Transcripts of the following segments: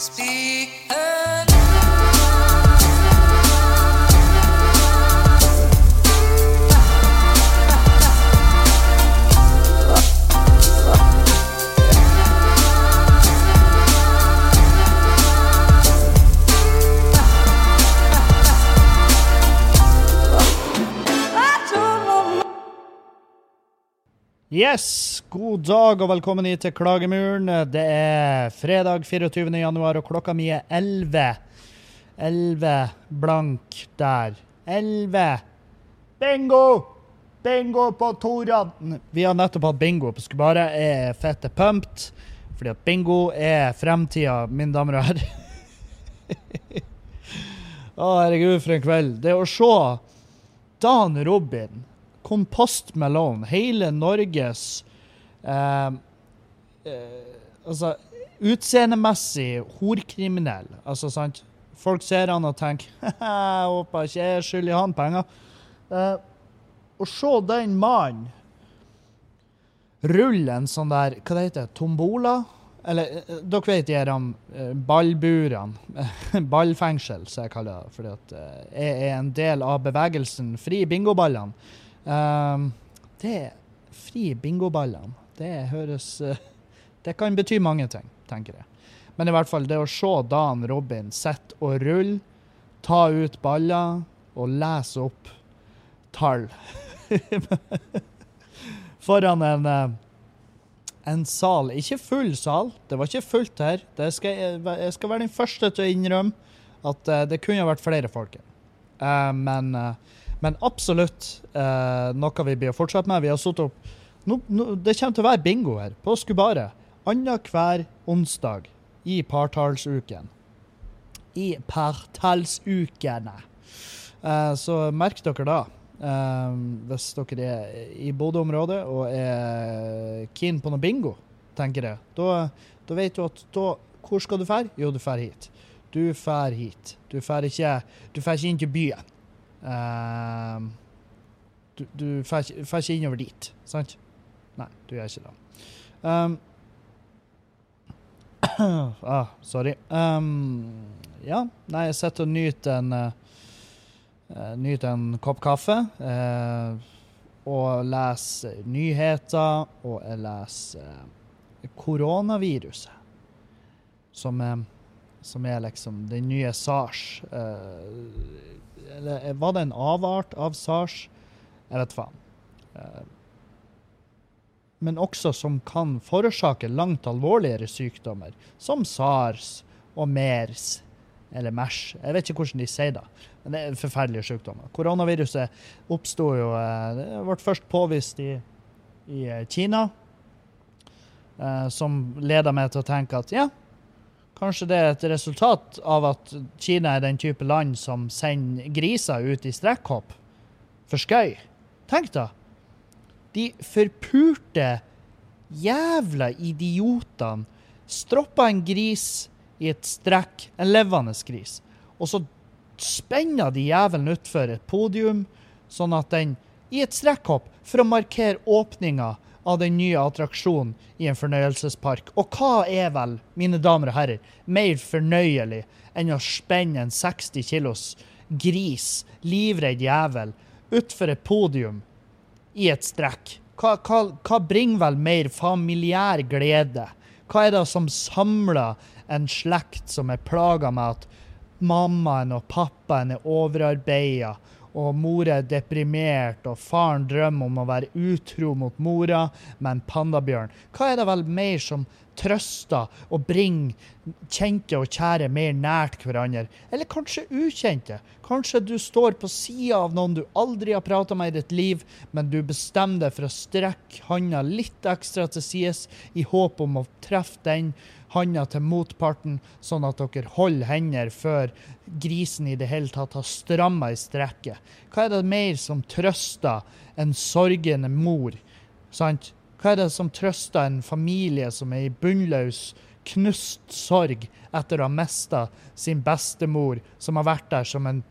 Speak Yes, god dag og velkommen hit til Klagemuren. Det er fredag 24. januar, og klokka mi er 11. 11 blank der. 11. Bingo! Bingo på Toran. Vi har nettopp hatt bingo på Skubare. Jeg er fette pumped, fordi at bingo er fremtida, mine damer og herrer. Å, herregud, for en kveld. Det å se Dan Robin Kompost Malone, hele Norges eh, eh, Altså, utseendemessig horkriminell. Altså, sant? Folk ser han og tenker Jeg håper ikke jeg skylder han penger. Eh, å se den mannen rulle en sånn der Hva det heter Tombola? Eller eh, dere vet de her eh, ballburene. Ballfengsel, som jeg kaller det. Fordi at eh, jeg er en del av bevegelsen Fri bingoballene. Um, det Fri bingoballene. Det høres eh, Det kan bety mange ting, tenker jeg. Men i hvert fall, det å se Dan Robin sitte og rulle, ta ut baller og lese opp tall foran en eh, en sal. Ikke full sal, det var ikke fullt her. Skal jeg, skal være den første til å innrømme at uh, det kunne vært flere folk her. Uh, men, uh, men absolutt noe vi blir å fortsette med. Vi har satt opp no, no, Det kommer til å være bingo her på Skubaret annenhver onsdag i partallsuken. I partallsukene. så merk dere da. Eh, hvis dere er i Bodø-området og er keen på noe bingo, tenker jeg, da, da vet du at da Hvor skal du fære? Jo, du fær hit. Du fær hit. Du fær ikke, ikke inn til byen. Um, du du fær ikke innover dit, sant? Nei, du gjør ikke det. Um, ah, sorry. Um, ja, nei, jeg sitter og nyter en uh, Uh, Nyte en kopp kaffe. Uh, og lese nyheter. Og jeg leser uh, koronaviruset. Som er, som er liksom den nye SARS. eller var det en avart av SARS? Jeg vet faen. men også som kan forårsake langt alvorligere sykdommer, som SARS og MERS eller MERS. Jeg vet ikke hvordan de sier det. Men det er forferdelige sykdommer. Koronaviruset oppsto jo eh, Det ble først påvist i, i eh, Kina. Eh, som leder meg til å tenke at ja, kanskje det er et resultat av at Kina er den type land som sender griser ut i strekkhopp for skøy. Tenk da! De forpurte jævla idiotene stroppa en gris i et strekk, en levende gris, og så spenner de jævelen utfor et podium, sånn at den i et strekkhopp for å markere åpninga av den nye attraksjonen i en fornøyelsespark. Og hva er vel, mine damer og herrer, mer fornøyelig enn å spenne en 60 kilos gris, livredd jævel, utfor et podium i et strekk? Hva, hva, hva bringer vel mer familiær glede? Hva er det som samler en slekt som er plaga med at mammaen og pappaen er overarbeida, og mora er deprimert, og faren drømmer om å være utro mot mora med en pandabjørn. Hva er det vel mer som trøster og bringer kjente og kjære mer nært hverandre? Eller kanskje ukjente? Kanskje du står på sida av noen du aldri har prata med i ditt liv, men du bestemmer deg for å strekke handa litt ekstra til sides i håp om å treffe den handa til motparten, sånn at dere holder hender før grisen i det hele tatt har stramma i strekket. Hva er det mer som trøster en sorgende mor? Sant? Hva er det som trøster en familie som er i bunnløs, knust sorg etter å ha mista sin bestemor, som har vært der som en,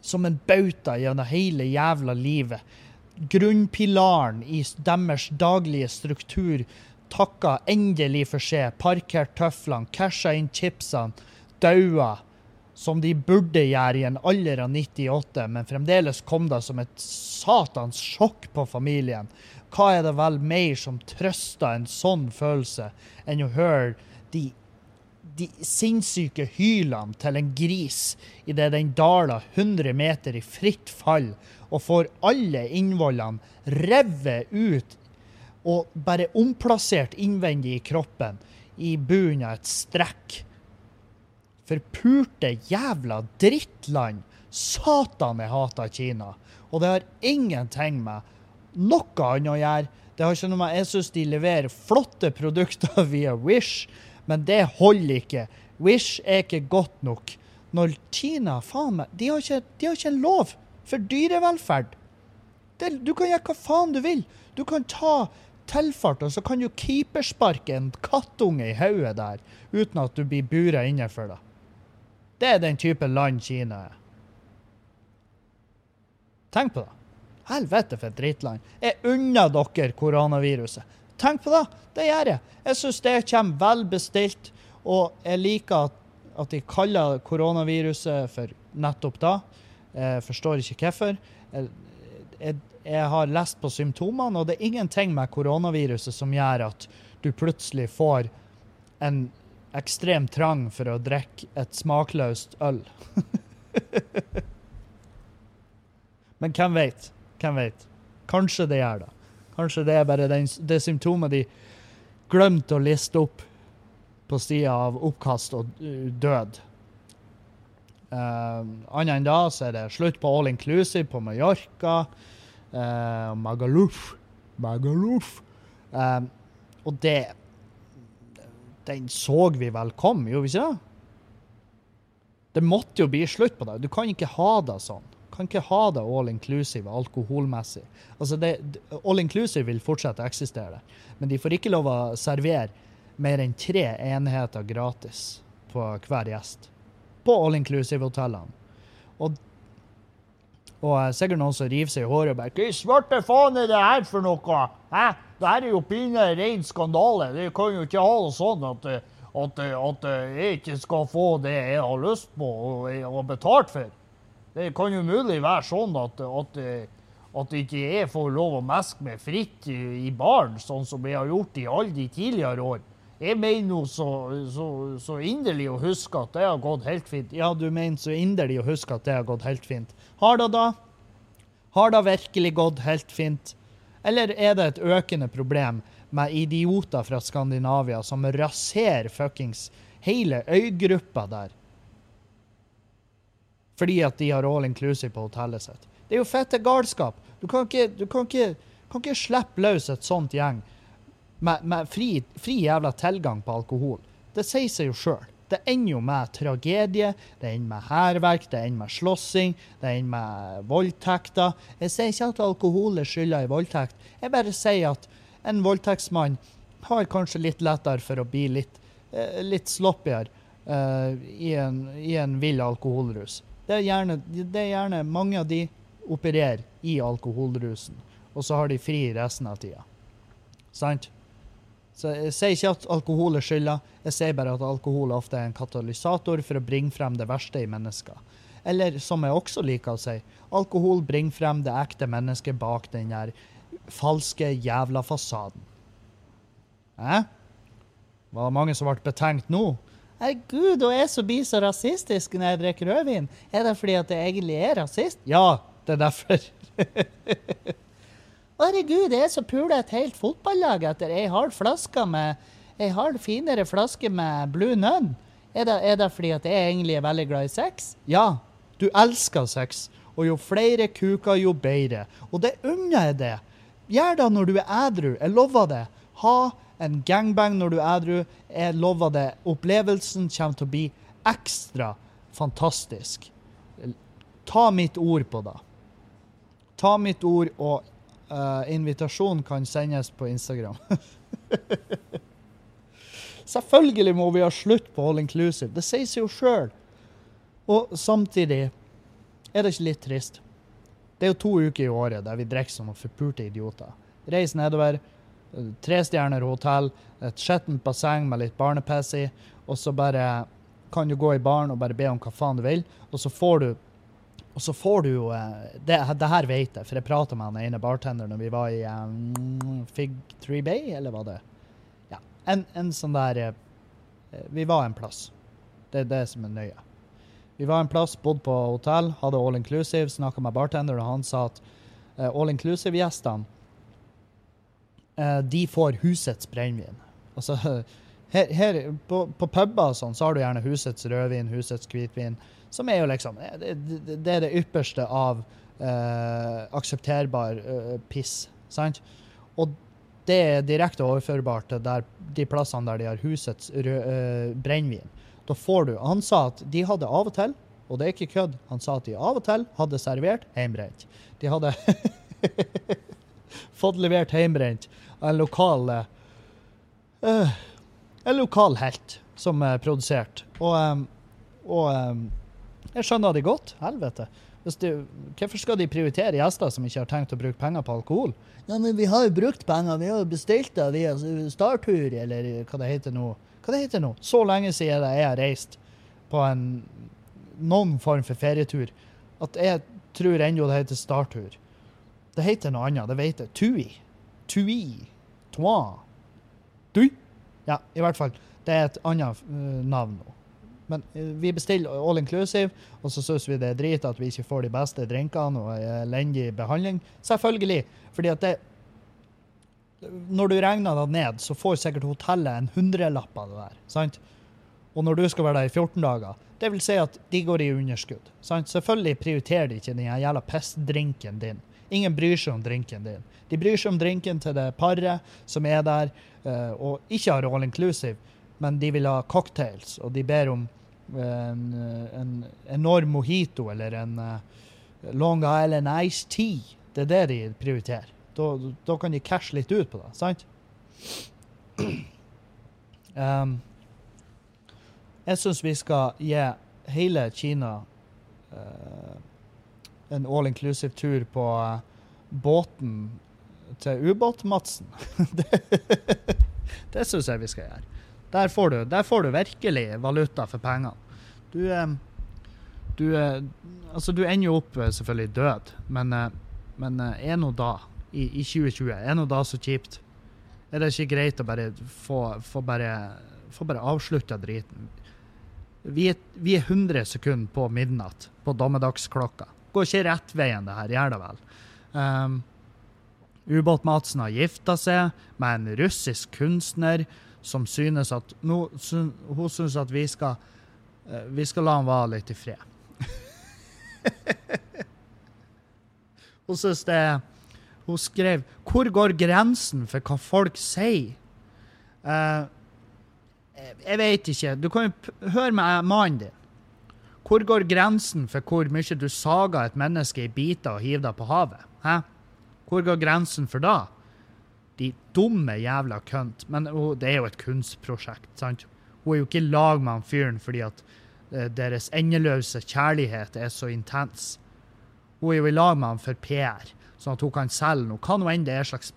som en bauta gjennom hele jævla livet? Grunnpilaren i deres daglige struktur takka endelig for seg, parkert tøflene, casha inn chipsene, daua som de burde gjøre i en alder av 98, men fremdeles kom det som et satans sjokk på familien. Hva er det vel mer som trøster en sånn følelse enn å høre de, de sinnssyke hylene til en gris idet den daler 100 meter i fritt fall og får alle innvollene revet ut og bare omplassert innvendig i kroppen i bunnen av et strekk. Forpurte jævla drittland. Satan, jeg hater Kina. Og det har ingenting med noe annet å gjøre. Det har ikke noe med Jeg syns de leverer flotte produkter via Wish, men det holder ikke. Wish er ikke godt nok. Når Kina faen meg, de har ikke, de har ikke en lov for dyrevelferd. Det, du kan gjøre hva faen du vil. Du kan ta tilfart, og så kan du keepersparke en kattunge i hodet der uten at du blir bura inne for det. Det er den type land Kina er. Tenk på det. Helvete for et drittland. Jeg unner dere koronaviruset. Tenk på det. Det gjør jeg. Jeg syns det kommer vel bestilt, og jeg liker at, at de kaller koronaviruset for nettopp da. Jeg forstår ikke hvorfor. Jeg, jeg, jeg har lest på symptomene, og det er ingenting med koronaviruset som gjør at du plutselig får en ekstrem trang for å drikke et smakløst øl. Men hvem vet? Hvem vet? Kanskje det gjør det. Kanskje det er bare den, det symptomet de glemte å liste opp på sida av oppkast og død. Uh, Annet enn da så er det slutt på all inclusive på Mallorca. Uh, Magaluf. Magaluf. Uh, og det Den så vi vel kom, gjorde vi ikke det? Det måtte jo bli slutt på det. Du kan ikke ha det sånn kan ikke ha det all inclusive alkoholmessig. Altså det, all inclusive vil fortsette å eksistere, men de får ikke lov å servere mer enn tre enheter gratis på hver gjest på all inclusive-hotellene. Og, og sikkert noen som river seg i håret og bare Hva svarte faen er det her for noe? Hæ? Det her er jo pinlig ren skandale. Det kan jo ikke ha det sånn at, at, at jeg ikke skal få det jeg har lyst på og, og betalt for. Det kan jo mulig være sånn at, at, at ikke jeg får lov å meske meg fritt i, i baren, sånn som jeg har gjort i alle de tidligere år. Jeg mener jo så, så, så, inderlig å huske at det har gått helt fint. Ja, du mener så inderlig å huske at det har gått helt fint. Har det da? Har det virkelig gått helt fint? Eller er det et økende problem med idioter fra Skandinavia som raserer fuckings hele øygruppa der? Fordi at de har all inclusive på hotellet sitt. Det er jo fette galskap. Du kan ikke, du kan ikke, kan ikke slippe løs et sånt gjeng med, med fri, fri, jævla tilgang på alkohol. Det sier seg jo sjøl. Det ender jo med tragedie, det ender med hærverk, det ender med slåssing, det ender med voldtekter. Jeg sier ikke at alkohol er skylda i voldtekt. Jeg bare sier at en voldtektsmann har kanskje litt lettere for å bli litt, eh, litt sloppigere uh, i, en, i en vill alkoholrus. Det er, gjerne, det er gjerne mange av de opererer i alkoholrusen, og så har de fri resten av tida. Sant? Så Jeg sier ikke at alkohol er skylda, jeg sier bare at alkohol ofte er en katalysator for å bringe frem det verste i mennesker. Eller som jeg også liker å si, alkohol bringer frem det ekte mennesket bak den der falske jævla fasaden. Hæ? Var det mange som ble betenkt nå? Herregud, og jeg som blir så rasistisk når jeg drikker rødvin. Er det fordi at jeg egentlig er rasist? Ja, det er derfor. Herregud, jeg så puler et helt fotballag etter ei halv flaske med ei halv finere flaske med Blue Nun. Er det, er det fordi at jeg egentlig er veldig glad i sex? Ja, du elsker sex. Og jo flere kuker, jo bedre. Og det unner jeg det. Gjør det når du er ædru. Jeg lover det. Ha en gangbang når du er ædru. Jeg lover det. Opplevelsen kommer til å bli ekstra fantastisk. Ta mitt ord på det. Ta mitt ord og Uh, invitasjon kan sendes på Instagram. Selvfølgelig må vi ha slutt på all inclusive. Det sier seg jo sjøl. Og samtidig er det ikke litt trist. Det er jo to uker i året der vi drikker som noen forpulte idioter. Reis nedover, eh, trestjerner hotell, et skjettent basseng med litt barnepiss i, og så bare kan du gå i baren og bare be om hva faen du vil, og så får du og så får du jo eh, det, det her vet jeg, for jeg prata med han ene bartenderen når vi var i um, Fig Tree Bay, eller var det? Ja, en, en sånn der eh, Vi var en plass. Det er det som er nøye. Vi var en plass, bodde på hotell, hadde all inclusive, snakka med bartenderen, og han sa at uh, all inclusive-gjestene uh, de får husets brennevin. Altså, her, her på, på puber og sånn, så har du gjerne husets rødvin, husets hvitvin, som er jo liksom Det, det, er det ypperste av uh, aksepterbar piss, sant? Og det er direkte overførbart til der, de plassene der de har husets rød, brennevin. Da får du Han sa at de hadde av og til, og det er ikke kødd, han sa at de av og til hadde servert hjemmebrent. De hadde fått levert hjemmebrent av en lokal uh, En lokal helt som er produsert. Og, um, og um, jeg skjønner det godt. Helvete. De, hvorfor skal de prioritere gjester som ikke har tenkt å bruke penger på alkohol? Ja, men vi har jo brukt penger. Vi har jo bestilt det via Startur, eller hva det heter nå. Hva det heter nå? Så lenge siden jeg har reist på en, noen form for ferietur at jeg tror ennå det heter Startur. Det heter noe annet, det vet jeg. Tui. Tui. Toi. Tui. Ja, i hvert fall. Det er et annet uh, navn nå. Men uh, vi bestiller all inclusive, og så syns vi det er drit at vi ikke får de beste drinkene og elendig behandling. Selvfølgelig. Fordi at det når du regner det ned, så får sikkert hotellet en hundrelapp av det der. sant? Og når du skal være der i 14 dager, det vil si at de går i underskudd. sant? Selvfølgelig prioriterer de ikke den jævla pissdrinken din. Ingen bryr seg om drinken din. De bryr seg om drinken til det paret som er der, uh, og ikke har all inclusive, men de vil ha cocktails, og de ber om en, en enorm mojito eller en uh, Long Island Ice Tea. Det er det de prioriterer. Da, da, kan de cashe litt ut på det, sant? Um, jeg syns vi skal gi hele Kina uh, en all inclusive tur på uh, båten til Ubåt-Madsen. det det syns jeg vi skal gjøre. Der får, du, der får du virkelig valuta for pengene. Du, um, du, uh, altså, du ender jo opp selvfølgelig død, men, men er nå da i, i 2020. Er nå da så kjipt? Er det ikke greit å bare få, få bare, få bare avslutta driten? Vi er, vi er 100 sekunder på midnatt på dommedagsklokka. Går ikke rett veien, det her. Gjør det vel. Um, Ubåt-Madsen har gifta seg med en russisk kunstner som synes at no, syn, Hun synes at vi skal, uh, vi skal la han være litt i fred. hun synes det hun skrev 'Hvor går grensen for hva folk sier?' Uh, jeg vet ikke. Du kan jo høre med mannen din. Hvor går grensen for hvor mye du sager et menneske i biter og hiver det på havet? Hæ? Hvor går grensen for da? De dumme jævla kønt. Men oh, det er jo et kunstprosjekt, sant? Hun er jo ikke i lag med han fyren fordi at uh, deres endeløse kjærlighet er så intens. Hun er jo i lag med han for PR sånn at hun kan selge noe. Hva nå enn det er slags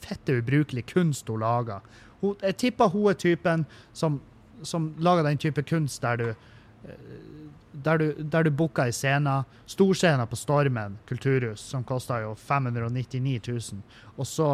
fette ubrukelig kunst hun lager. Hun, jeg tipper hun er typen som, som, lager den type kunst der du eh, der du, der du booka ei scene, storscene på Stormen kulturhus, som kosta jo 599 000, og så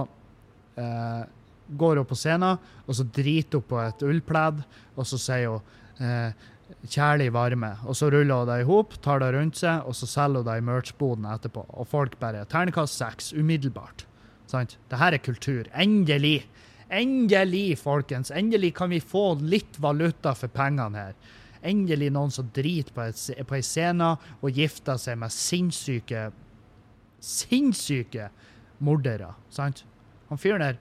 eh, går hun på scenen, og så driter hun på et ullpledd, og så sier hun eh, kjærlig varme. Og så ruller hun det i hop, tar det rundt seg, og så selger hun det i merch-boden etterpå. Og folk bare Ternekast seks, umiddelbart. Sant? Det her er kultur. Endelig! Endelig, folkens! Endelig kan vi få litt valuta for pengene her. Endelig noen som driter på, et, på ei scene og gifter seg med sinnssyke Sinnssyke mordere, sant? Han fyren her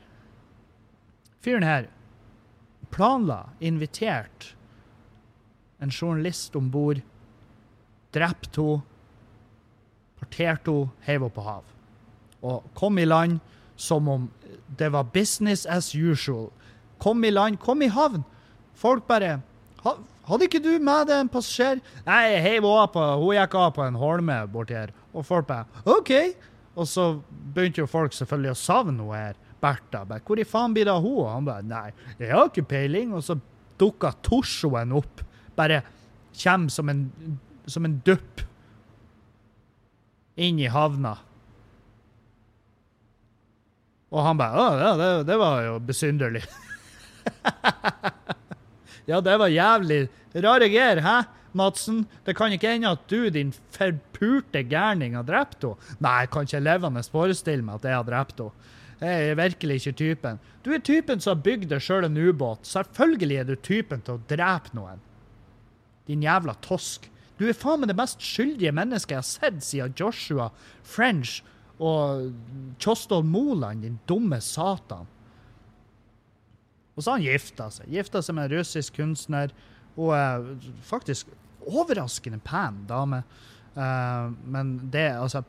Fyren her planla, invitert en journalist om bord, drepte henne, parterte henne, heiv henne på hav. Og kom i land som om det var business as usual. Kom i land, kom i havn. Folk bare Hadde ikke du med deg en passasjer? Nei, jeg heiv henne på Hun gikk av på en holme borti her. Og folk bare OK. Og så begynte jo folk selvfølgelig å savne henne her. Bertha. Bare, Hvor i faen blir det av hun? Og han bare Nei, jeg har ikke peiling. Og så dukka torsoen opp. Bare kommer som en, som en dupp inn i havna. Og han bare Å, ja, det, det var jo besynderlig. ja, det var jævlig rare greier, hæ, Madsen? Det kan ikke hende at du, din forpurte gærning, har drept henne? Nei, jeg kan ikke levende forestille meg at jeg har drept henne. Jeg er virkelig ikke typen. Du er typen som har bygd deg sjøl en ubåt. Selvfølgelig er du typen til å drepe noen. Din jævla tosk. Du er faen meg det mest skyldige mennesket jeg har sett siden Joshua French og Kjostol Moland, din dumme satan. Og så har han gifta seg. Gifta seg med en russisk kunstner. Hun er faktisk overraskende pen dame. Uh, men det, altså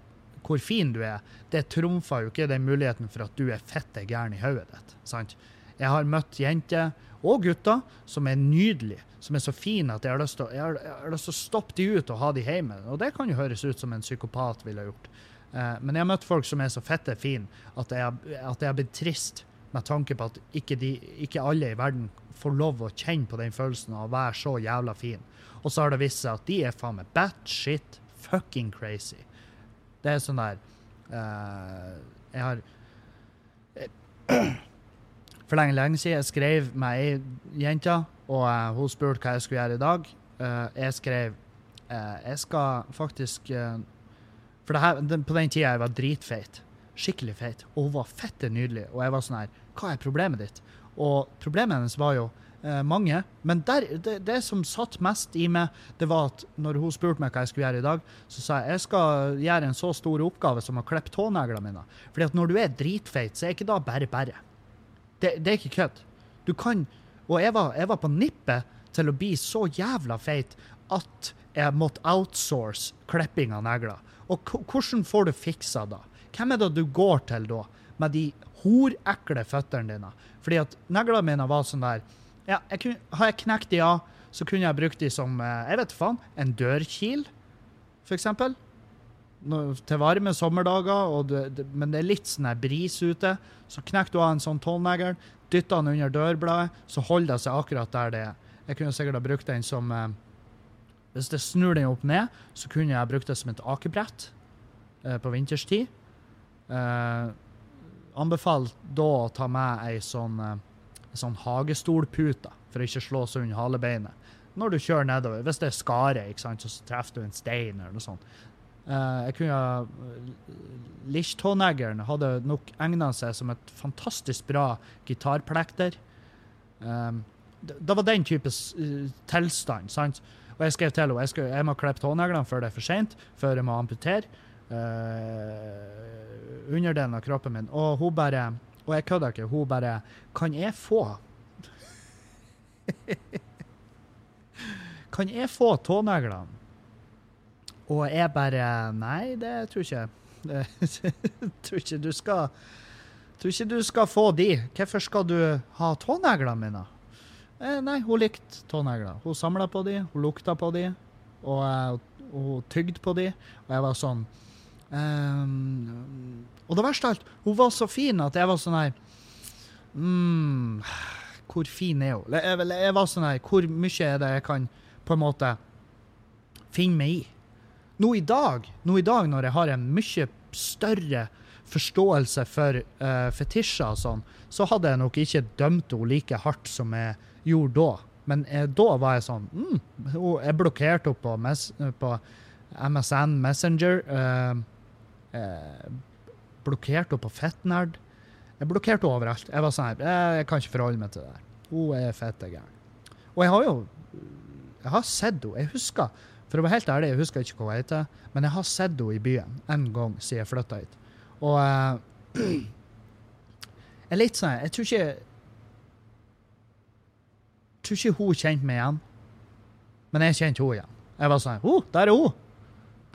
Hvor fin du er, det trumfer jo ikke den muligheten for at du er fette gæren i hodet ditt. sant? Jeg har møtt jenter og gutter som er nydelige, som er så fine at jeg har lyst til har, å stoppe de ut og ha de hjemme. Og det kan jo høres ut som en psykopat ville gjort. Eh, men jeg har møtt folk som er så fette fine at jeg, at jeg har blitt trist med tanke på at ikke, de, ikke alle i verden får lov å kjenne på den følelsen av å være så jævla fin. Og så har det vist seg at de er faen meg batshit fucking crazy. Det er sånn der uh, Jeg har For lenge, lenge siden jeg skrev med ei jente, og uh, hun spurte hva jeg skulle gjøre i dag. Jeg skrev Jeg skal faktisk For her, den, på den tida jeg var dritfeit. Skikkelig feit. Og hun var fette nydelig. Og jeg var sånn her Hva er problemet ditt? Og problemet hennes var jo eh, mange. Men der, det, det som satt mest i meg, det var at når hun spurte meg hva jeg skulle gjøre i dag, så sa jeg jeg skal gjøre en så stor oppgave som å klippe tåneglene mine. Fordi at når du er dritfeit, så er ikke da bare bare. Det, det er ikke kødd. Du kan Og jeg var, jeg var på nippet til å bli så jævla feit at jeg måtte outsource klipping av negler. Og hvordan får du fiksa da? Hvem er det du går til da, med de horekle føttene dine? Fordi at neglene mine var sånn der ja, jeg kunne, Har jeg knekt de av, så kunne jeg brukt de som eh, jeg vet faen, en dørkil, eksempel til varme sommerdager, det, det, men det er litt sånn bris ute, så knekker du av en sånn tånegl, dytter den under dørbladet, så holder det seg akkurat der det er. Jeg kunne sikkert ha brukt den som eh, Hvis jeg snur den opp ned, så kunne jeg ha brukt det som et akebrett eh, på vinterstid. Eh, anbefaler da å ta med ei sånn, sånn hagestolpute for å ikke slå seg under halebeinet. Når du kjører nedover. Hvis det er skare, ikke sant, så treffer du en stein eller noe sånt. Eh, jeg kunne ha Lichtåneglen hadde nok egna seg som et fantastisk bra gitarplekter. Um, det, var den type eh, tilstand, sant? Og jeg skrev til henne jeg, jeg må klippe tåneglene før det er for seint, før jeg må amputere uh, underdelen av kroppen min. Og hun bare Og jeg kødder ikke, hun bare Kan jeg få Kan jeg få tåneglene? Og jeg bare Nei, det tror ikke jeg. Det- tror ikke du skal Tror ikke du skal få de. Hvorfor skal du ha tåneglene mine? Eh, nei, hun likte tånegler. Hun samla på de, hun lukta på de, og, eh, og hun tygde på de. Og jeg var sånn ehm, Og det verste av alt, hun var så fin at jeg var sånn her mm, Hvor fin er hun? Jeg, jeg, var sånn her Hvor mye er det jeg kan på en måte finne meg i? Nå i dag, nå i dag når jeg har en mye større forståelse for uh, fetisjer og sånn, så hadde jeg nok ikke dømt henne like hardt som jeg gjorde da. Men jeg, da var jeg sånn mm, Jeg blokkerte henne på, på MSN Messenger. Uh, eh, blokkerte henne på Fettnerd. Jeg blokkerte henne overalt. Jeg var sånn her, jeg, jeg kan ikke forholde meg til det. Hun er fette gæren. Og jeg har jo jeg har sett henne. Jeg husker for å være helt ærlig, jeg husker ikke hva hun heter, men jeg har sett henne i byen en gang siden jeg flytta hit. Og uh, jeg er litt sånn Jeg tror ikke Jeg tror ikke hun kjente meg igjen, men jeg kjente henne igjen. Jeg var sånn oh, der er hun!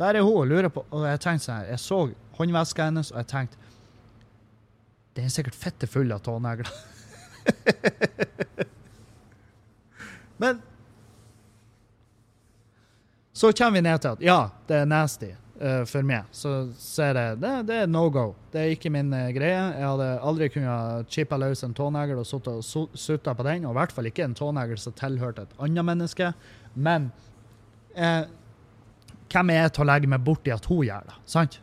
Der er hun! og lurer på Og jeg tenkte sånn jeg så håndveska hennes, og jeg tenkte Den er sikkert fitte full av tånegler. men så kommer vi ned til at ja, det er nasty. uh, for meg, så, så er det, det, er no go. Det er ikke min uh, greie. Jeg hadde aldri kunnet chippe løs en tånegl og sutta på den, og i hvert fall ikke en tånegl som tilhørte et annet menneske. Men uh, hvem er jeg til å legge meg borti at hun gjør det? Sant?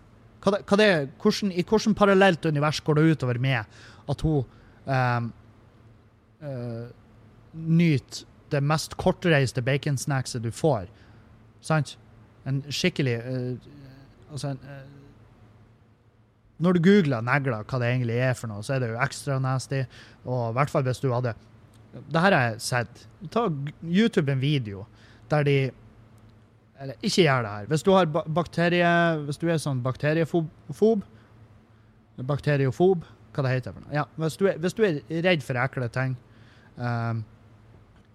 Hva det, hvordan, I hvilket parallelt univers går det utover med at hun um, uh, nyter det mest kortreiste baconsnackset du får? Sant? En skikkelig uh, Altså en uh, Når du googler negler, hva det egentlig er for noe, så er det jo ekstra nasty. Og i hvert fall hvis du hadde Det her har jeg sett. Ta YouTube en video der de Eller ikke gjør det her. Hvis du bakterie... Hvis du er sånn bakteriefob Bakteriofob, hva det heter for noe. Ja, hvis du er, hvis du er redd for ekle ting um,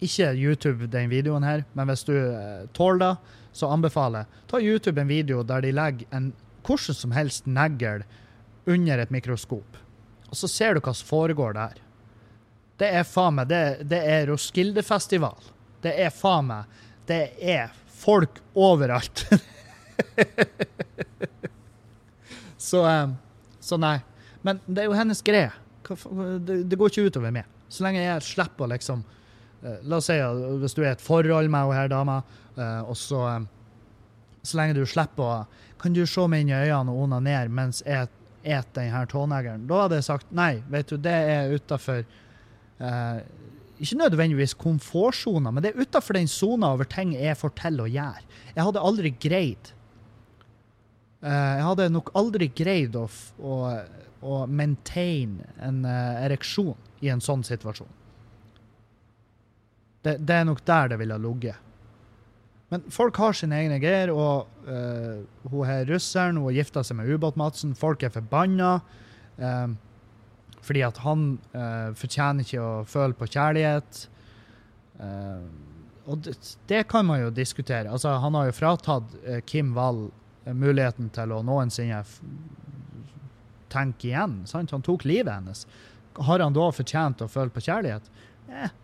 Ikke YouTube den videoen her, men hvis du uh, tåler det, så anbefaler jeg ta YouTube en video der de legger en hvordan som helst negl under et mikroskop. Og så ser du hva som foregår der. Det er faen meg Det, det er Roskilde-festival. Det er faen meg Det er folk overalt. så eh, Så nei. Men det er jo hennes greie. Det, går ikke utover meg. Så lenge jeg slipper å liksom eh, La oss si hvis du er i et forhold med hun her dama, eh, og så Så lenge du slipper å Kan du se meg inn i øynene og onanere mens jeg et den her tåneglen? Da hadde jeg sagt nei, vet du, det er utafor Ikke nødvendigvis komfortsona, men det er utafor den sona over ting jeg får til å gjøre. Jeg hadde aldri greid eh, Jeg hadde nok aldri greid å, å, å maintain en uh, ereksjon i en sånn situasjon. Det, det er nok der det ville ha ligget. Men folk har sine egne greier, og uh, hun her russeren hun har gifta seg med Ubåt-Madsen. Folk er forbanna eh, fordi at han uh, fortjener ikke å føle på kjærlighet. Uh, og det, det kan man jo diskutere. Altså, han har jo fratatt uh, Kim Wall muligheten til å noensinne tenke igjen. Sant? Han tok livet hennes. Har han da fortjent å føle på kjærlighet? Eh,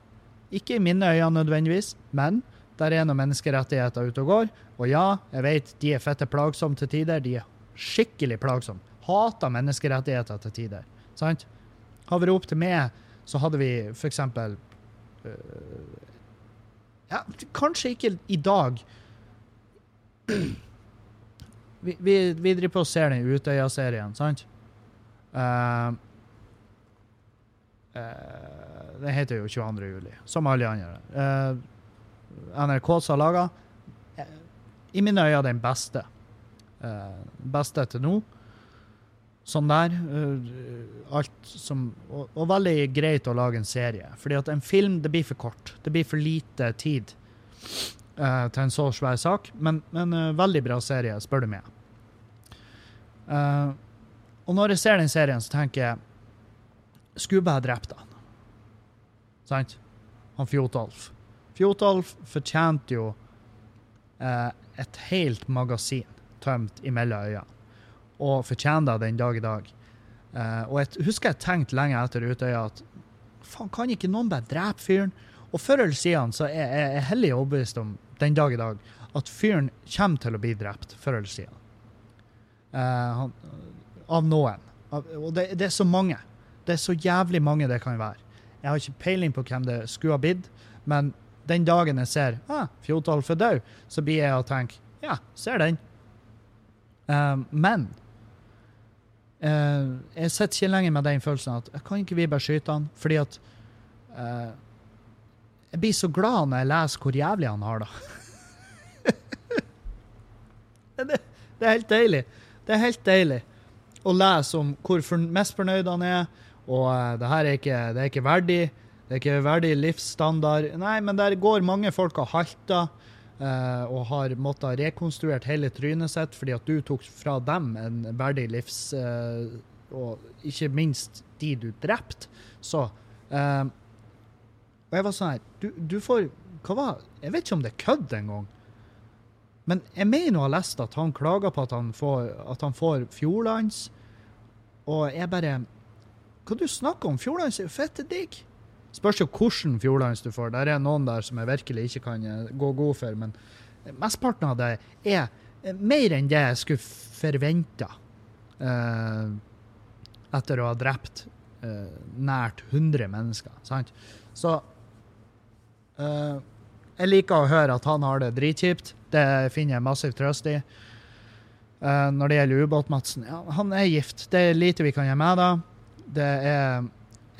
ikke i mine øyne nødvendigvis, men der er noen menneskerettigheter ute og går. Og ja, jeg vet de er fette plagsomme til tider. De er skikkelig plagsomme. Hater menneskerettigheter til tider. Sant? Hadde det vært opp til meg, så hadde vi for eksempel øh, Ja, kanskje ikke i dag. Vi, vi, vi driver på og ser den Utøya-serien, sant? Uh, uh, den heter jo 22. juli, som alle andre. Uh, NRK som har laga, i mine øyne den beste. Eh, beste til nå. Sånn der. eh, alt som og, og veldig greit å lage en serie. Fordi at en film, det blir for kort. Det blir for lite tid uh, til en så svær sak. Men, men uh, veldig bra serie, spør du meg. Uh, og når jeg ser den serien, så tenker jeg Skulle bare drept han. Sant? Han Fjotolf. Fjotolf fortjente jo et helt magasin tømt imellom øynene. Og fortjener det den dag i dag. Uh, og jeg husker jeg tenkte lenge etter Utøya at faen, kan ikke noen bare drepe fyren? Og før eller siden så er jeg hellig overbevist om den dag i dag at fyren kommer til å bli drept før eller siden. Uh, han, av noen. Av, og det, det er så mange. Det er så jævlig mange det kan være. Jeg har ikke peiling på hvem det skulle ha blitt, men den dagen jeg ser ah, Fjotolf er død, så blir jeg og tenker ja, ser den. Uh, men eh, jeg sitter ikke lenger med den følelsen at kan ikke vi bare skyte han? Fordi at uh, Jeg blir så glad når jeg leser hvor jævlig han har da. det. Det er helt deilig. Det er helt deilig å lese om hvor for, mest fornøyd han er, og uh, det her er ikke, det er ikke verdig. Det er ikke verdig livsstandard. Nei, men der går mange folk og halter og har måttet rekonstruert hele trynet sitt fordi at du tok fra dem en verdig livs... eh, og ikke minst de du drepte. Så eh, Og jeg var sånn her du, du får Hva var Jeg vet ikke om det er kødd engang. Men jeg mener å ha lest at han klager på at han får, at han får Fjordlands. Og jeg bare Hva du snakker om? Fjordlands er jo fette digg. Spørs jo hvordan Fjordlands du får. Der er noen der som jeg virkelig ikke kan eh, gå god for. Men mesteparten av det er eh, mer enn det jeg skulle forventa eh, etter å ha drept eh, nært 100 mennesker. Sant? Så eh, jeg liker å høre at han har det dritkjipt. Det finner jeg massiv trøst i. Eh, når det gjelder Ubåt-Madsen, ja, han er gift. Det er lite vi kan gjøre med det. Det er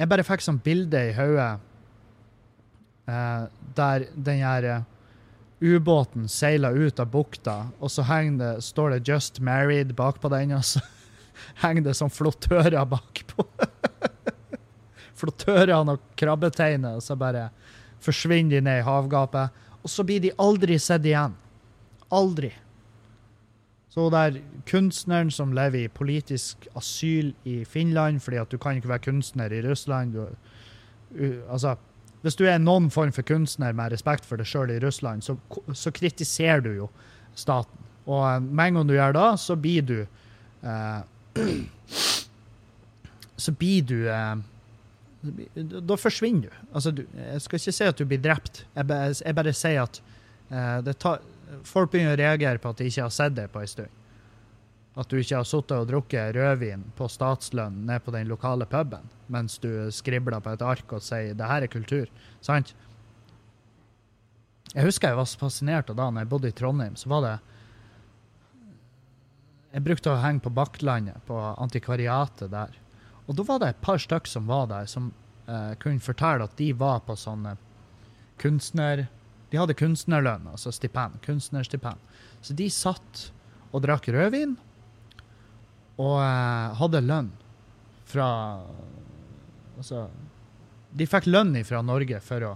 Jeg bare fikk sånn bilde i hodet eh, der den her eh, ubåten seiler ut av bukta, og så det, står det 'Just Married' bakpå den, og så henger det sånn flottører bakpå. flottørene og krabbeteinet, og så bare forsvinner de ned i havgapet. Og så blir de aldri sett igjen. Aldri. Så der kunstneren som lever i politisk asyl i Finland, fordi at du kan ikke være kunstner i Russland du, uh, Altså, hvis du er noen form for kunstner med respekt for deg sjøl i Russland, så, så, kritiserer du jo staten. Og eh, med en gang du gjør det, så blir du uh, Så blir du eh, Da forsvinner du. Altså, du, jeg skal ikke si at du blir drept. Jeg, jeg bare sier at det tar folk begynner å reagere på at de ikke har sett deg på en stund. At du ikke har sittet og drukket rødvin på statslønn ned på den lokale puben mens du skribler på et ark og sier 'det her er kultur'. Sant? Jeg husker jeg var så fascinert av da når jeg bodde i Trondheim. så var det Jeg brukte å henge på Bakklandet, på antikvariatet der. Og da var det et par stykker som var der, som eh, kunne fortelle at de var på sånne kunstner de hadde kunstnerlønn, altså stipend, kunstnerstipend. Så de satt og drakk rødvin og eh, hadde lønn fra Altså De fikk lønn fra Norge for å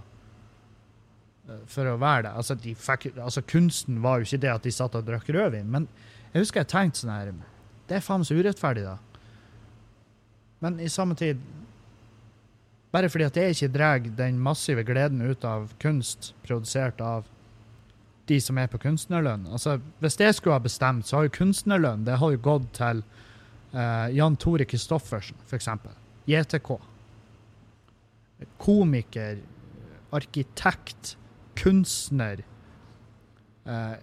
eh, for å være det. Altså, de fikk, altså, kunsten var jo ikke det at de satt og drakk rødvin, men jeg husker jeg tenkte sånn her Det er faen så urettferdig, da. Men i samme tid bare fordi at jeg ikke drar den massive gleden ut av kunst produsert av de som er på kunstnerlønn. Altså, Hvis det skulle ha bestemt, så har jo kunstnerlønn det har jo gått til uh, Jan Tore Christoffersen, f.eks. JTK. Komiker, arkitekt, kunstner. Uh,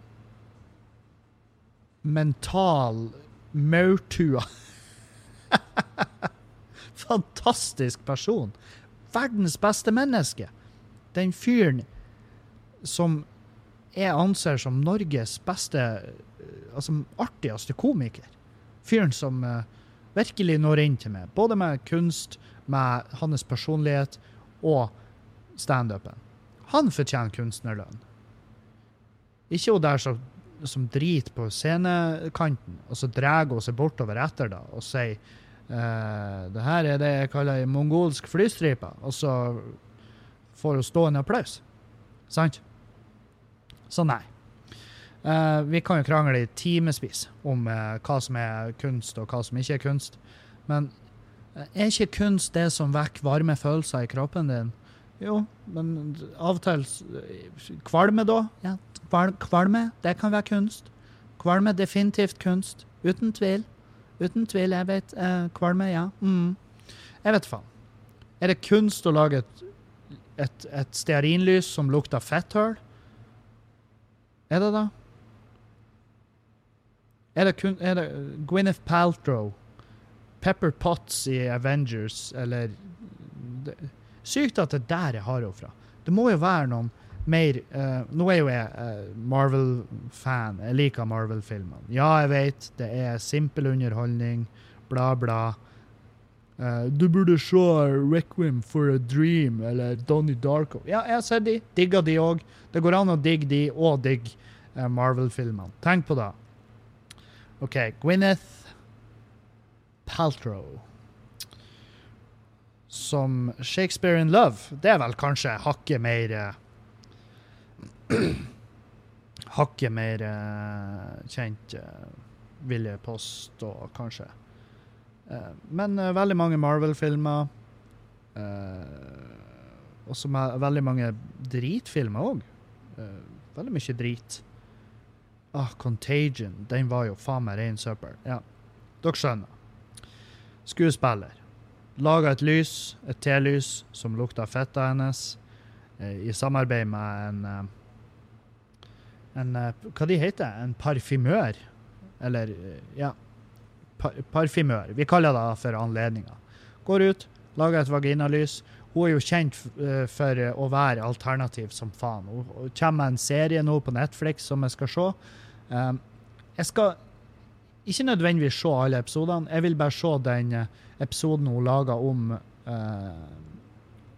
mental maurtua. Fantastisk person verdens beste menneske. Den fyren som jeg anser som Norges beste, eh, altså artigste komiker. Fyren som uh, virkelig når inn til meg, både med kunst, med hans personlighet og standupen. Han fortjener kunstnerlønn. Ikke hun der som, som driter på scenekanten, og så drar hun seg bortover etter det og sier Uh, det her er det jeg kaller ei mongolsk flystripe, og så får hun stående applaus. Sant? Så nei. Uh, vi kan jo krangle i timevis om uh, hva som er kunst, og hva som ikke er kunst. Men er ikke kunst det som vekker varme følelser i kroppen din? Jo, men av og til Kvalme, da? Ja, kvalme, det kan være kunst. Kvalme, definitivt kunst. Uten tvil. Uten tvil. Jeg vet. Eh, kvalme, ja. Mm. Jeg vet faen. Er det kunst å lage et, et, et stearinlys som lukter fetthull? Er det da? Er det, kun, er det Gwyneth Paltrow? Pepper Potts i Avengers, eller det, Sykt at det der jeg har henne fra. Det må jo være noen mer uh, Nå er jo jeg uh, Marvel-fan. Jeg liker Marvel-filmene. Ja, jeg vet, det er simpel underholdning, bla, bla. Uh, du burde se Requiem for a Dream eller Donnie Darko. Ja, jeg har sett de. Digger de òg. Det går an å digge de og digge Marvel-filmene. Tenk på det. OK. Gwyneth Paltrow som Shakespeare in Love. Det er vel kanskje hakket mer hakket mer uh, kjent, uh, vil jeg påstå, kanskje. Uh, men veldig mange Marvel-filmer. og så veldig mange dritfilmer òg. veldig mye drit. Ah, Contagion. Den var jo faen meg rein søppel. Ja, dere skjønner. Skuespiller. Laga et lys, et telys, som lukta fetta hennes, i samarbeid med en en eh, Hva de heter En parfymør? Eller eh, ja. Par, parfymør. Vi kaller det for anledninga. Går ut, lager et vaginalys. Hun er jo kjent eh, for å være alternativ som faen. Hun kommer med en serie nå på Netflix som jeg skal se. Um, jeg skal ikke nødvendigvis se alle episodene. Jeg vil bare se den episoden hun laga om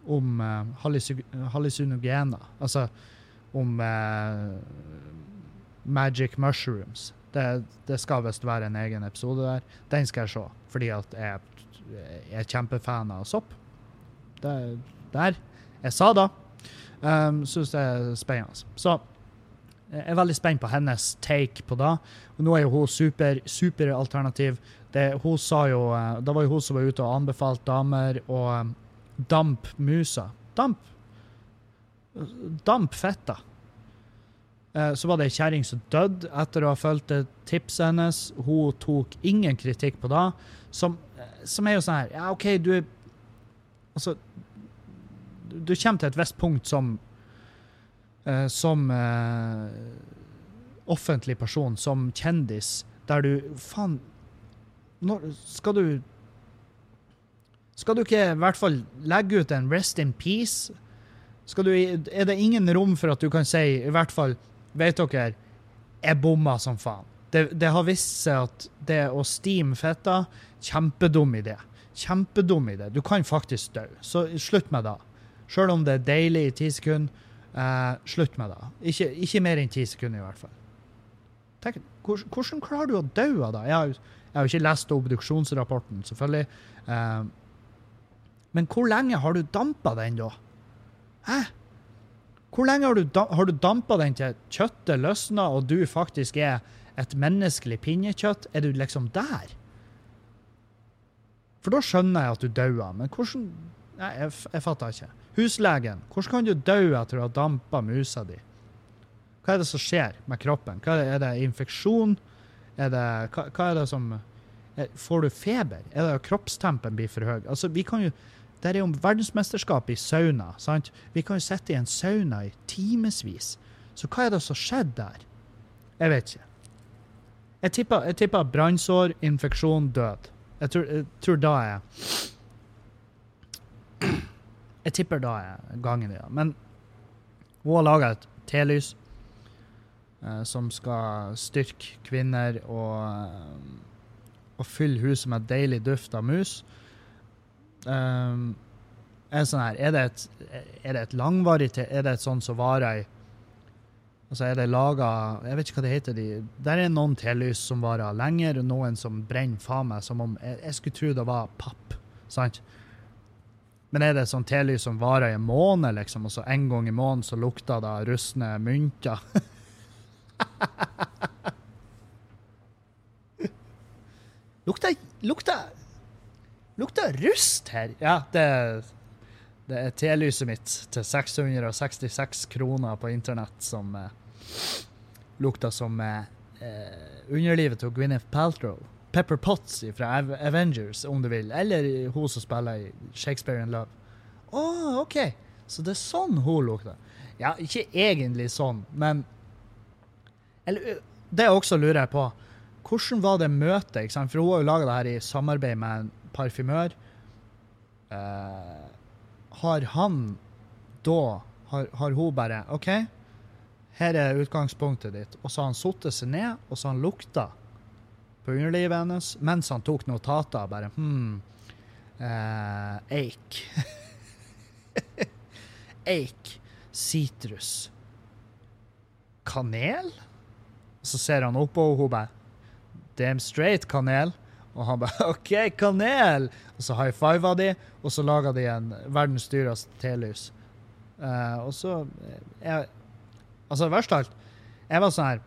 om hallusinogener. Altså om eh, magic mushrooms. Det, det skal visst være en egen episode der. Den skal jeg se, fordi at jeg, jeg er kjempefan av sopp. Det, der. Jeg sa det. Um, Syns det er spennende. Så jeg er veldig spent på hennes take på det. Nå er jo hun super, superalternativ. Hun sa jo, eh, det var jo hun som var ute og anbefalte damer å dampe damp musa. Damp Damp fetta. Eh, Så var det ei kjerring som døde etter å ha fulgt tipset hennes. Hun tok ingen kritikk på det. Som, eh, som er jo sånn her Ja, OK, du er Altså Du kommer til et visst punkt som eh, Som uh, offentlig person, som kjendis, der du Faen når, Skal du Skal du ikke i hvert fall legge ut en Rest in peace? Du, er det ingen rom for at du kan si i hvert fall Vet dere, jeg bomma som faen. Det, det har vist seg at det å steame fetta, kjempedum idé. Kjempedum idé. Du kan faktisk dø. Så slutt med det. Sjøl om det er deilig i ti sekunder, eh, slutt med det. Ikke, ikke mer enn ti sekunder, i hvert fall. Tenk, hvordan, klarer du å dø av det? Jeg har, jeg har jo ikke lest obduksjonsrapporten, selvfølgelig. Eh, men hvor lenge har du dampa den, da? Hæ? Hvor lenge har du, har du dampa den til kjøttet løsner, og du faktisk er et menneskelig pinnekjøtt? Er du liksom der? For da skjønner jeg at du dauer, men hvordan Nei, jeg, jeg fatter ikke. Huslegen, hvordan kan du dø etter å ha dampa musa di? Hva er det som skjer med kroppen? Er, det, er det infeksjon? Er det, hva, hva er det som er, Får du feber? Er det at kroppstempen blir for høy? Altså, vi kan jo det er jo verdensmesterskap i sauna. sant? Vi kan jo sitte i en sauna i timevis. Så hva er det som skjedde der? Jeg vet ikke. Jeg tipper, tipper brannsår, infeksjon, død. Jeg tror, jeg tror da er Jeg tipper da er gangen i det. Men hun har laga et telys eh, som skal styrke kvinner og, eh, og fylle huset med deilig duft av mus. Um, er, sånn her, er, det et, er det et langvarig Er det et sånn som varer i Altså er det laga Jeg vet ikke hva det heter. De, der er noen telys som varer lenger, noen som brenner faen meg som om jeg, jeg skulle tro det var papp. Sant? Men er det sånn telys som varer i en måned, liksom, og så en gang i måneden så lukter det rustne mynter? lukter Lukter Lukter rust her. Ja, det, det er telyset mitt til 666 kroner på internett som eh, lukter som eh, eh, underlivet til Gwyneth Paltrow. Pepper Potts fra Avengers, om du vil. Eller hun som spiller i Shakespeare in Love. Å, OK. Så det er sånn hun lukter. Ja, ikke egentlig sånn, men Eller det også lurer jeg på. Hvordan var det møtet? For hun har jo laga det her i samarbeid med parfymør. Eh, har han da har, har hun bare OK, her er utgangspunktet ditt. Og så har han satt seg ned, og så har han lukta på underlivet hennes mens han tok notater. Bare hm eh, Eik. Eik. Sitrus. Kanel? Så ser han opp, og hun bare Damn straight kanel. Og han bare OK, kanel! Og så high fiva de, og så laga de en verdens dyreste telys. Uh, og så eh, jeg, Altså, verst av alt Jeg var sånn her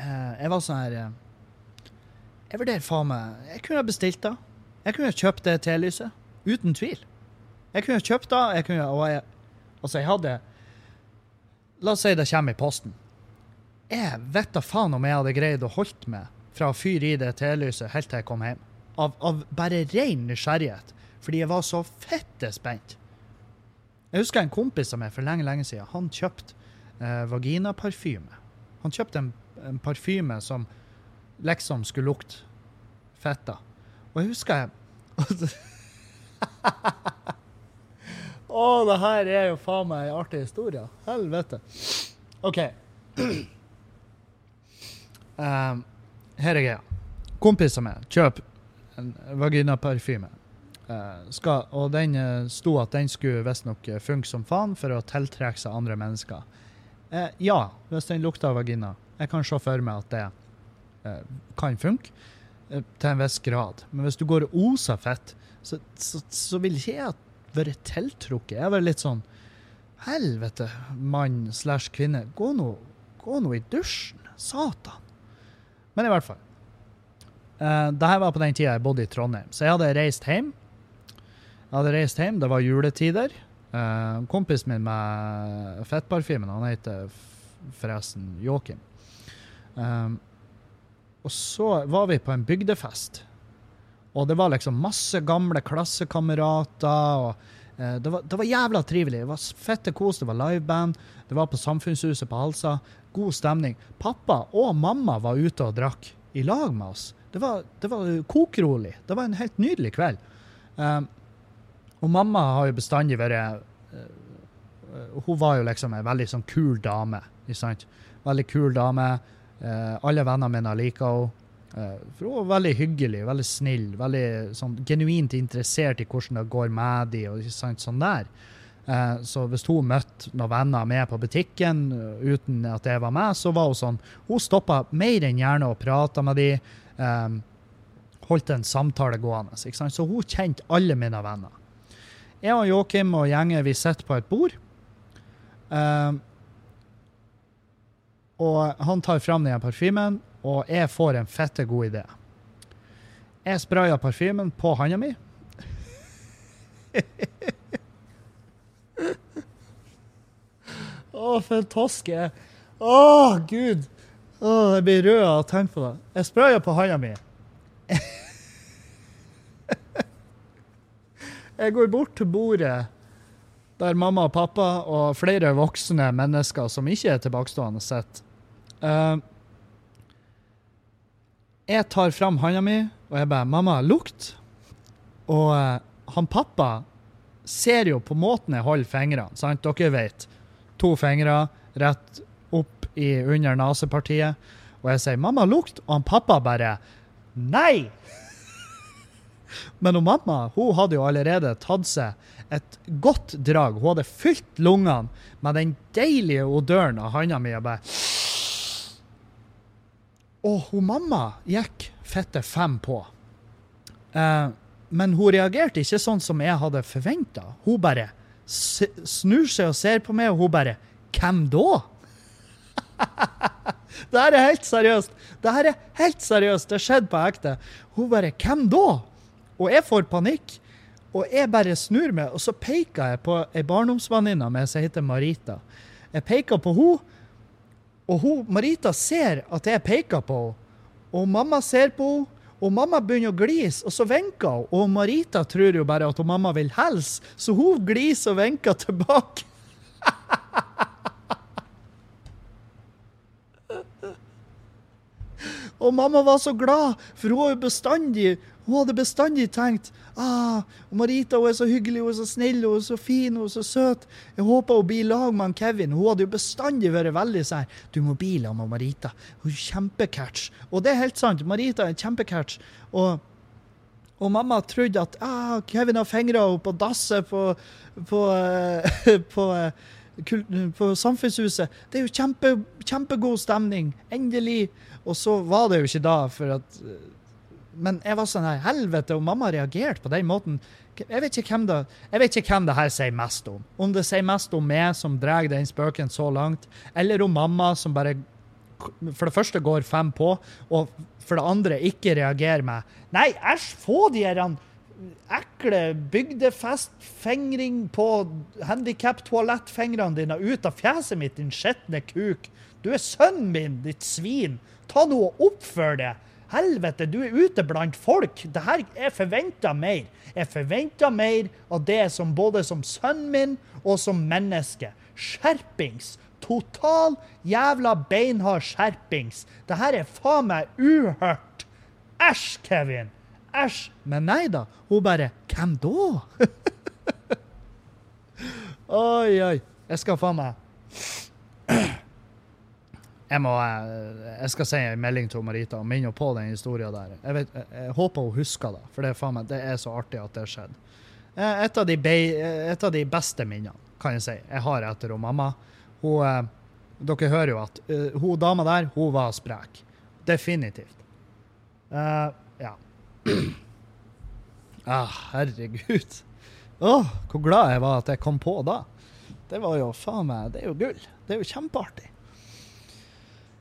uh, Jeg var sånn her uh, Jeg vurderer faen meg Jeg kunne ha bestilt det. Jeg kunne ha kjøpt det telyset. Uten tvil. Jeg kunne ha kjøpt det, jeg kunne, og jeg Altså, jeg hadde La oss si det kommer i posten. Jeg vet da faen om jeg hadde greid å holdt meg fra å fyre i det telyset helt til jeg kom hjem. Av, av bare ren nysgjerrighet. Fordi jeg var så fette spent. Jeg husker en kompis av meg for lenge, lenge siden. Han kjøpte eh, vaginaparfyme. Han kjøpte en, en parfyme som liksom skulle lukte fetta. Og jeg husker jeg Å, det her er jo faen meg ei artig historie. Helvete. OK. Um, her er greia. Kompiser med, kjøp en vaginaparfyme. Uh, og den uh, sto at den skulle visstnok uh, funke som faen for å tiltrekke seg andre mennesker. Uh, ja, hvis den lukter vagina. Jeg kan se for meg at det kan funke til en viss grad. Men hvis du går og oser fett, så, så, så vil ikke jeg være tiltrukket. Jeg vil litt sånn Helvete, mann slash kvinne. Gå nå, gå nå i dusjen. Satan. Men i hvert fall. Uh, Dette var på den tida jeg bodde i Trondheim. Så jeg hadde reist hjem. Jeg hadde reist hjem, Det var juletider. Uh, kompisen min med fettparfymen, han heter forresten Joakim. Um, og så var vi på en bygdefest. Og det var liksom masse gamle klassekamerater. og det, var, det, var, jævla trivelig. Det var fette kos, det var liveband. Det var på Samfunnshuset på Halsa god stemning. Pappa og mamma var ute og drakk i lag med oss. Det var, det var kokrolig. Det var en helt nydelig kveld. Um, og mamma har jo bestandig vært uh, Hun var jo liksom en veldig sånn kul dame. ikke sant? Veldig kul dame. Uh, alle vennene mine liker henne. Uh, for hun var veldig hyggelig, veldig snill, veldig sånn, genuint interessert i hvordan det går med dem. og sånn der. Eh, så hvis hun møtte noen venner med på butikken eh, uten at det var meg, så var hun sånn Hun stoppa mer enn gjerne og prata med de, Um, holdt en samtale gående. Så hun kjente alle mine venner. Jeg og Joakim og gjengen vi sitter på et bord. Og han tar fram den parfymen, og jeg får en fette god idé. Jeg sprayer parfymen på handa mi. Å, for en toske. Å, gud. Å, jeg blir rød av å tenke på det. Jeg sprayer på handa mi. jeg går bort til bordet der mamma og pappa og flere voksne mennesker som ikke er tilbakestående, sitter. Uh, jeg tar fram handa mi, og jeg bare 'Mamma, lukt'. Og uh, han pappa ser jo på måten jeg holder fingrene, sant? Dere vet. To fingre rett opp i under nesepartiet. Og jeg sier 'mamma, lukt', og han pappa bare 'nei'. Men hun mamma hun hadde jo allerede tatt seg et godt drag. Hun hadde fylt lungene med den deilige odøren av handa mi. Og bare Og hun mamma gikk fette fem på. Eh, men hun reagerte ikke sånn som jeg hadde forventa. Hun bare snur seg og ser på meg, og hun bare Hvem da? det her er helt seriøst. Det her er helt seriøst. Det skjedde på ekte. Hun bare Hvem da? Og jeg får panikk. Og jeg bare snur meg, og så peker jeg på ei barndomsvenninne av meg som heter Marita. Jeg peker på henne, og hun, Marita ser at jeg peker på henne. Og mamma ser på henne, og mamma begynner å glise, og så vinker hun. Og Marita tror jo bare at hun mamma vil hilse, så hun gliser og vinker tilbake. og mamma var så glad, for hun, bestandig, hun hadde bestandig tenkt ah, Marita hun er så hyggelig, hun er så snill, hun er så fin hun er så søt. Jeg håper hun blir lag med Kevin. Hun hadde jo bestandig vært veldig sånn Du må bli lag med Marita. Hun er kjempecatch. Og det er helt sant. Marita er kjempecatch. Og, og mamma trodde at ah, Kevin har fingra henne på dasset på, på, på, på på Samfunnshuset. Det er jo kjempe, kjempegod stemning. Endelig. Og så var det jo ikke da, for at men jeg var sånn her, helvete, og mamma reagerte på den måten. Jeg vet, ikke hvem det, jeg vet ikke hvem det her sier mest om. Om det sier mest om meg som drar den spøken så langt, eller om mamma som bare for det første går fem på, og for det andre ikke reagerer med Nei, æsj, få de her ekle bygdefestfingring på handikap-toalettfingrene dine ut av fjeset mitt, din skitne kuk. Du er sønnen min, ditt svin. Ta nå og oppfør deg. Helvete, du er ute blant folk. Det her, Jeg forventa mer. Jeg forventa mer av det som både som sønnen min og som menneske. Skjerpings! Total jævla beinhard skjerpings! Det her er faen meg uhørt! Æsj, Kevin! Æsj! Men nei da. Hun bare Hvem da? oi, oi. Jeg skal faen meg jeg må eh, Jeg skal sende en melding til Marita og minne henne på den historien der. Jeg, vet, jeg, håper hun husker det, for det meg, det er så artig at det skjedde. Eh, Et av, de be, eh, et av de beste minnene, kan jeg si, jeg har etter hun mamma. Hun, dere hører jo at hun dama der, hun var sprek. Definitivt. Uh, ja. ah, herregud. Oh, hvor glad jeg var at jeg kom på da. Det var jo faen meg Det er jo gull. Det er jo kjempeartig.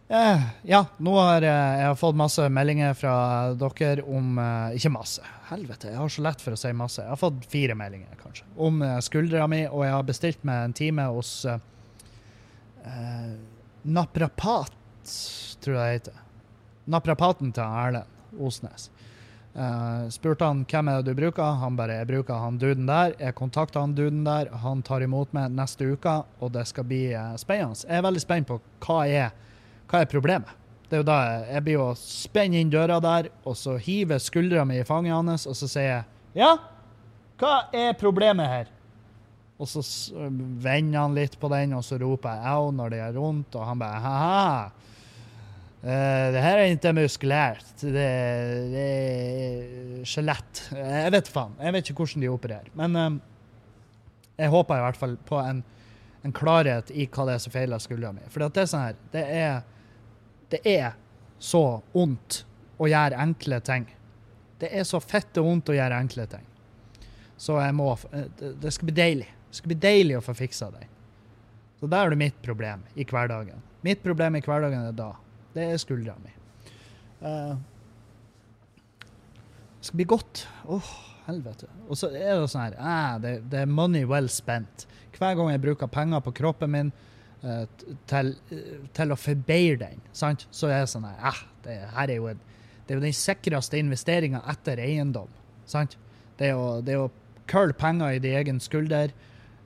Eh, ja, nå har jeg, jeg har fått masse meldinger fra dere om eh, Ikke masse. Helvete, jeg har så lett for å si masse. Jeg har fått fire meldinger, kanskje. Om eh, skuldra mi, og jeg har bestilt meg en time hos eh, eh, naprapat, tror jeg det heter. Naprapaten til Erlend Osnes. Uh, spurte han hvem er det du bruker. Han bare jeg bruker han duden der. Jeg kontakter han duden der. Han tar imot meg neste uke, og det skal bli spennende. Jeg er veldig spent på hva er, hva er problemet. Det er jo da jeg, blir å spenne inn døra der, og så hiver skuldra mi i fanget hans, og så sier jeg ja, hva er problemet her? Og så vender han litt på den, og så roper jeg au når det gjør vondt, og han bare ha-ha. Uh, det her er ikke muskulært. Det, det er skjelett. Jeg vet faen. Jeg vet ikke hvordan de opererer. Men eh, jeg håper i hvert fall på en, en klarhet i hva det er som feiler skuldra mi. For det er sånn her Det er, det er så vondt å gjøre enkle ting. Det er så fette vondt å gjøre enkle ting. Så jeg må eh, Det, skal bli deilig. Det skal bli deilig å få fiksa det. Så der er det mitt problem i hverdagen. Mitt problem i hverdagen er da. Det er skuldra mi. Uh, det skal bli godt. Åh, helvete. Og så er det sånn her eh, det, det er money well spent. Hver gang jeg bruker penger på kroppen min eh, til, eh, til å forbedre den, sant? så er det sånn eh, det, her er jo det er jo den sikreste investeringa etter eiendom. Sant? Det er jo, det er jo kølle penger i din egen skulder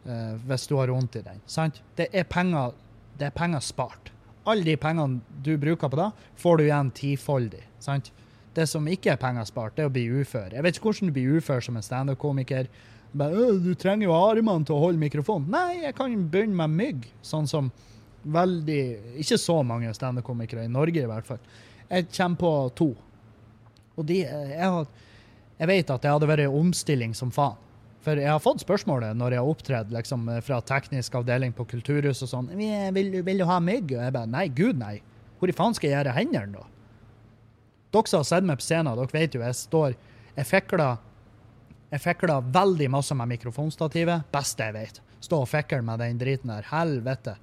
uh, hvis du har vondt i den. Sant? Det er penger, det er penger spart. Alle de pengene du bruker på det, får du igjen tifoldig. Sant? Det som ikke er penger spart, det er å bli ufør. Jeg vet ikke hvordan du blir ufør som en standup-komiker. «Øh, Du trenger jo armene til å holde mikrofonen. Nei, jeg kan begynne med mygg, sånn som veldig Ikke så mange standup-komikere i Norge, i hvert fall. Jeg kommer på to. Og de eh, Jeg, har, jeg vet at det hadde vært i omstilling som faen. For jeg har fått spørsmålet når jeg har opptredd liksom, fra teknisk avdeling på kulturhus og sånn vil, 'Vil du ha mygg?' Og jeg bare Nei, gud nei. Hvor i faen skal jeg gjøre hendene, da? Dere som har sett meg på scenen, dere vet jo jeg står Jeg fikler jeg fikla veldig masse med mikrofonstativet. Beste jeg vet. Stå og fikle med den driten der. Helvete.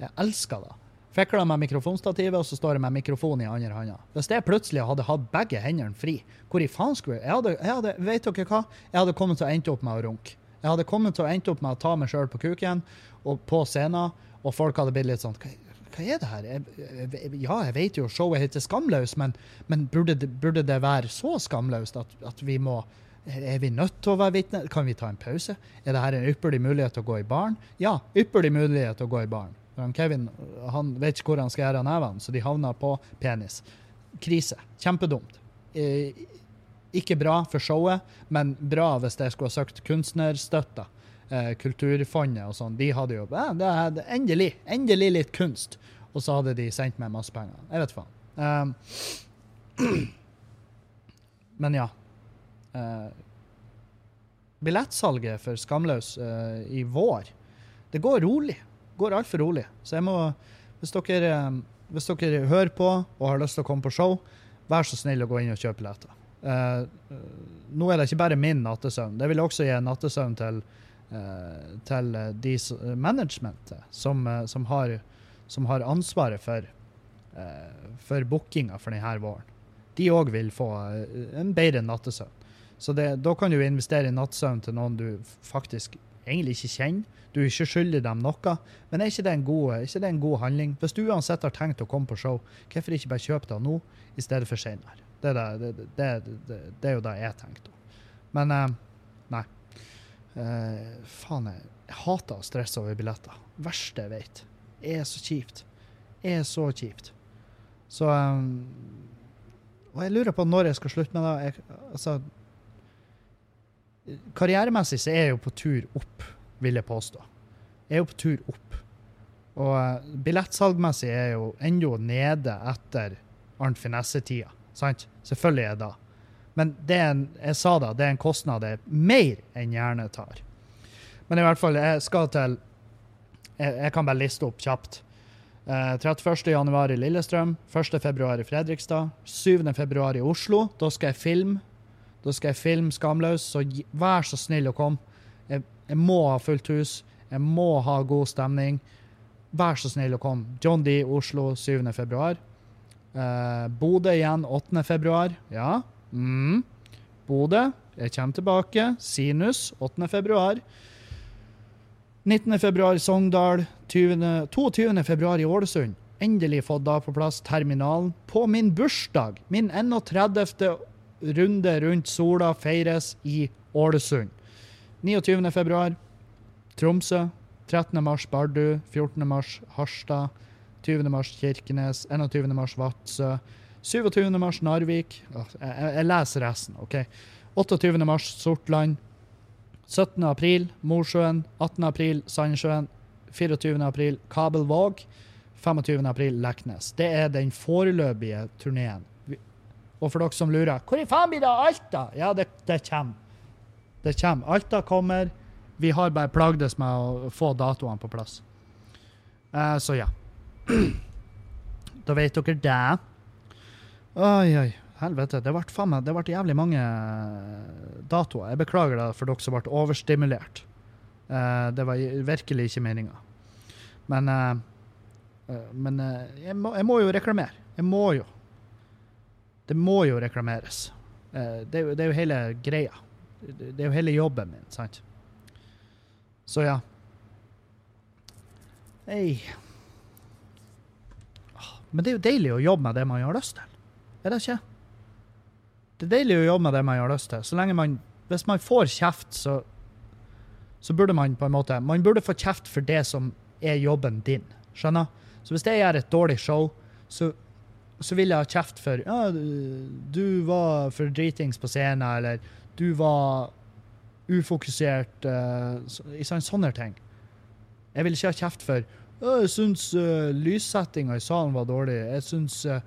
Jeg elsker det. Fikla med mikrofonstativet, og så står jeg med mikrofonen i andre hånda. Hvis jeg plutselig hadde hatt begge hendene fri, hvor i faen skulle jeg Jeg hadde, jeg hadde Vet dere hva? Jeg hadde kommet til å ende opp med å runke. Jeg hadde kommet til å ende opp med å ta meg sjøl på kuken og på scenen, og folk hadde blitt litt sånn Hva, hva er det her? Jeg, jeg, ja, jeg vet jo showet heter Skamløs, men, men burde, det, burde det være så skamløst at, at vi må er vi nødt til å være vitne? Kan vi ta en pause? Er dette en ypperlig mulighet til å gå i baren? Ja, ypperlig mulighet til å gå i baren. Kevin han vet ikke hvor han skal gjøre av nevene, så de havner på penis. Krise. Kjempedumt. Eh, ikke bra for showet, men bra hvis jeg skulle ha søkt kunstnerstøtta. Eh, Kulturfondet og sånn. De hadde jo eh, Endelig! Endelig litt kunst! Og så hadde de sendt meg masse penger. Jeg vet faen. Um, men ja. Eh, billettsalget for Skamløs uh, i vår, det går rolig. Går altfor rolig. Så jeg må hvis dere, um, hvis dere hører på og har lyst til å komme på show, vær så snill å gå inn og kjøpe billetter. Uh, nå er det ikke bare min nattesøvn. Det vil også gi nattesøvn til, til de managementet som, som, har, som har ansvaret for, eh, for bookinga for denne våren. De òg vil få en bedre nattesøvn. Så det, da kan du investere i nattsøvn til noen du faktisk egentlig ikke kjenner. Du er ikke skyldig dem noe, men er ikke det en god, ikke det en god handling? Hvis du uansett har tenkt å komme på show, hvorfor ikke bare kjøpe det nå i stedet for senere? Det er, det, det, det, det, det er jo det jeg tenkte. Men eh, nei. Uh, faen, jeg, Jeg hater å stresse over billetter. Verste jeg vet. Det er så kjipt. Det er så kjipt. Så um, Og jeg lurer på når jeg skal slutte med det. Jeg, altså Karrieremessig så er jeg jo på tur opp, vil jeg påstå. Jeg er jo på tur opp. Og uh, billettsalgmessig er jeg jo ennå nede etter Arnt Finesse-tida. Sant? Selvfølgelig er jeg da. Men det er en, jeg sa da, det er en kostnad jeg mer enn gjerne tar. Men i hvert fall, jeg skal til Jeg, jeg kan bare liste opp kjapt. Eh, 31. januar i Lillestrøm, 1. februar i Fredrikstad, 7. februar i Oslo. Da skal jeg filme. Da skal jeg filme Skamløs, så vær så snill å komme. Jeg, jeg må ha fullt hus. Jeg må ha god stemning. Vær så snill å komme. John D. Oslo 7. februar. Eh, Bodø igjen 8. februar. Ja. Mm. Bodø. Jeg kommer tilbake. Sinus 8. februar. 19. februar i Sogndal. 20. 22. februar i Ålesund. Endelig fått da på plass terminalen. På min bursdag. Min 31. runde rundt sola feires i Ålesund. 29. februar Tromsø. 13. mars Bardu. 14. mars Harstad. 20. mars Kirkenes. 21. mars Vadsø. 27. mars Narvik. Jeg, jeg, jeg leser resten, OK? 28. mars Sortland. 17. april Mosjøen. 18. april Sandnessjøen. 24. april Kabelvåg. 25. april Leknes. Det er den foreløpige turneen. Og for dere som lurer Hvor i faen blir det av Alta? Ja, det, det kommer. Det kommer. Alta kommer. Vi har bare plagdes med å få datoene på plass. Uh, så ja. da vet dere det. Oi, oi. Helvete. Det ble faen Det ble jævlig mange datoer. Jeg beklager det for dere som ble overstimulert. Uh, det var virkelig ikke meninga. Men uh, eh, Men eh, jeg, må, jeg må jo reklamere. Jeg må jo. Det må jo reklameres. Eh, det, er jo, det er jo hele greia. Det, er jo hele jobben min, sant? Så ja. Hei. Ah, Men det er jo deilig å jobbe med det man har lyst til. Er det ikke? Det er deilig å jobbe med det man har lyst til. Så lenge man Hvis man får kjeft, så så burde man på en måte Man burde få kjeft for det som er jobben din. Skjønner? Så hvis jeg gjør et dårlig show, så, så vil jeg ha kjeft for ja, du- var for dritings på scenen, eller du var ufokusert uh, så, i sånne, ting. Jeg vil ikke ha kjeft for jeg syns uh, lyssettinga i salen var dårlig. Jeg syns uh,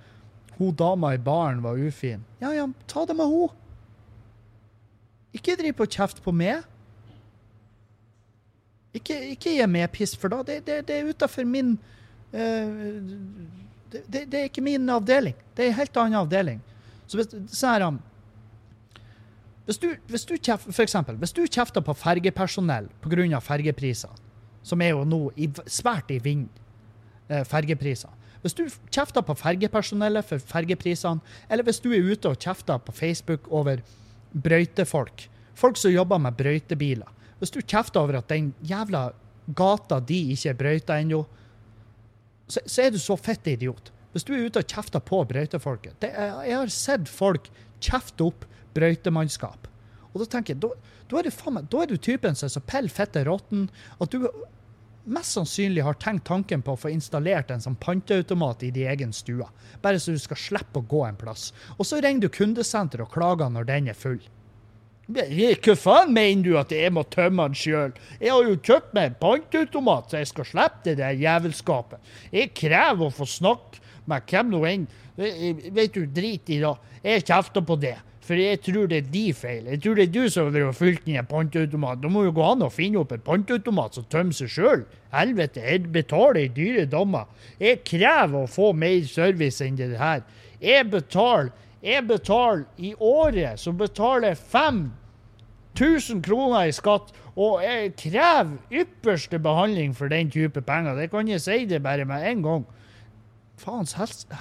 hun dama i baren var ufin. Ja, ja, ta det med hun. Ikke driv på kjeft på meg. Ikke, ikke gi meg piss, for da det, det, det er utafor min eh, det, det, er ikke min avdeling. Det er en helt annen avdeling. Så hvis, så her, hvis du, hvis du kjef, for eksempel, hvis du kjefter på fergepersonell pga. fergeprisene, som er jo nå i, svært i vind, eh, fergepriser Hvis du kjefter på fergepersonellet for fergeprisene, eller hvis du er ute og kjefter på Facebook over brøytefolk, folk som jobber med brøytebiler Hvis du kjefter over at den jævla gata di ikke er brøyta ennå, så, så er du så fett idiot. Hvis du er ute og kjefter på brøytefolket det, Jeg har sett folk kjefte opp brøytemannskap. Og da tenker jeg, da, da, er du faen meg, da er du typen som er så pell fette råtten at du mest sannsynlig har tenkt tanken på å få installert en sånn panteautomat i din egen stue. Bare så du skal slippe å gå en plass. Og så ringer du kundesenteret og klager når den er full. Hva faen mener du at jeg må tømme den sjøl? Jeg har jo kjøpt meg en pantautomat, så jeg skal slippe det der jævelskapet. Jeg krever å få snakke med hvem nå enn. Vet du, drit i det. Jeg kjefter på det. For jeg tror det er de feil. Jeg tror det er du som har fylt inn en panteautomat. Da må jo gå an å finne opp en panteautomat som tømmer seg sjøl. Helvete, jeg betaler i dyre dommer. Jeg krever å få mer service enn det her. Jeg betaler Jeg betaler i året, så betaler jeg 5000 kroner i skatt, og jeg krever ypperste behandling for den type penger. Det kan jeg si det bare med en gang. Faens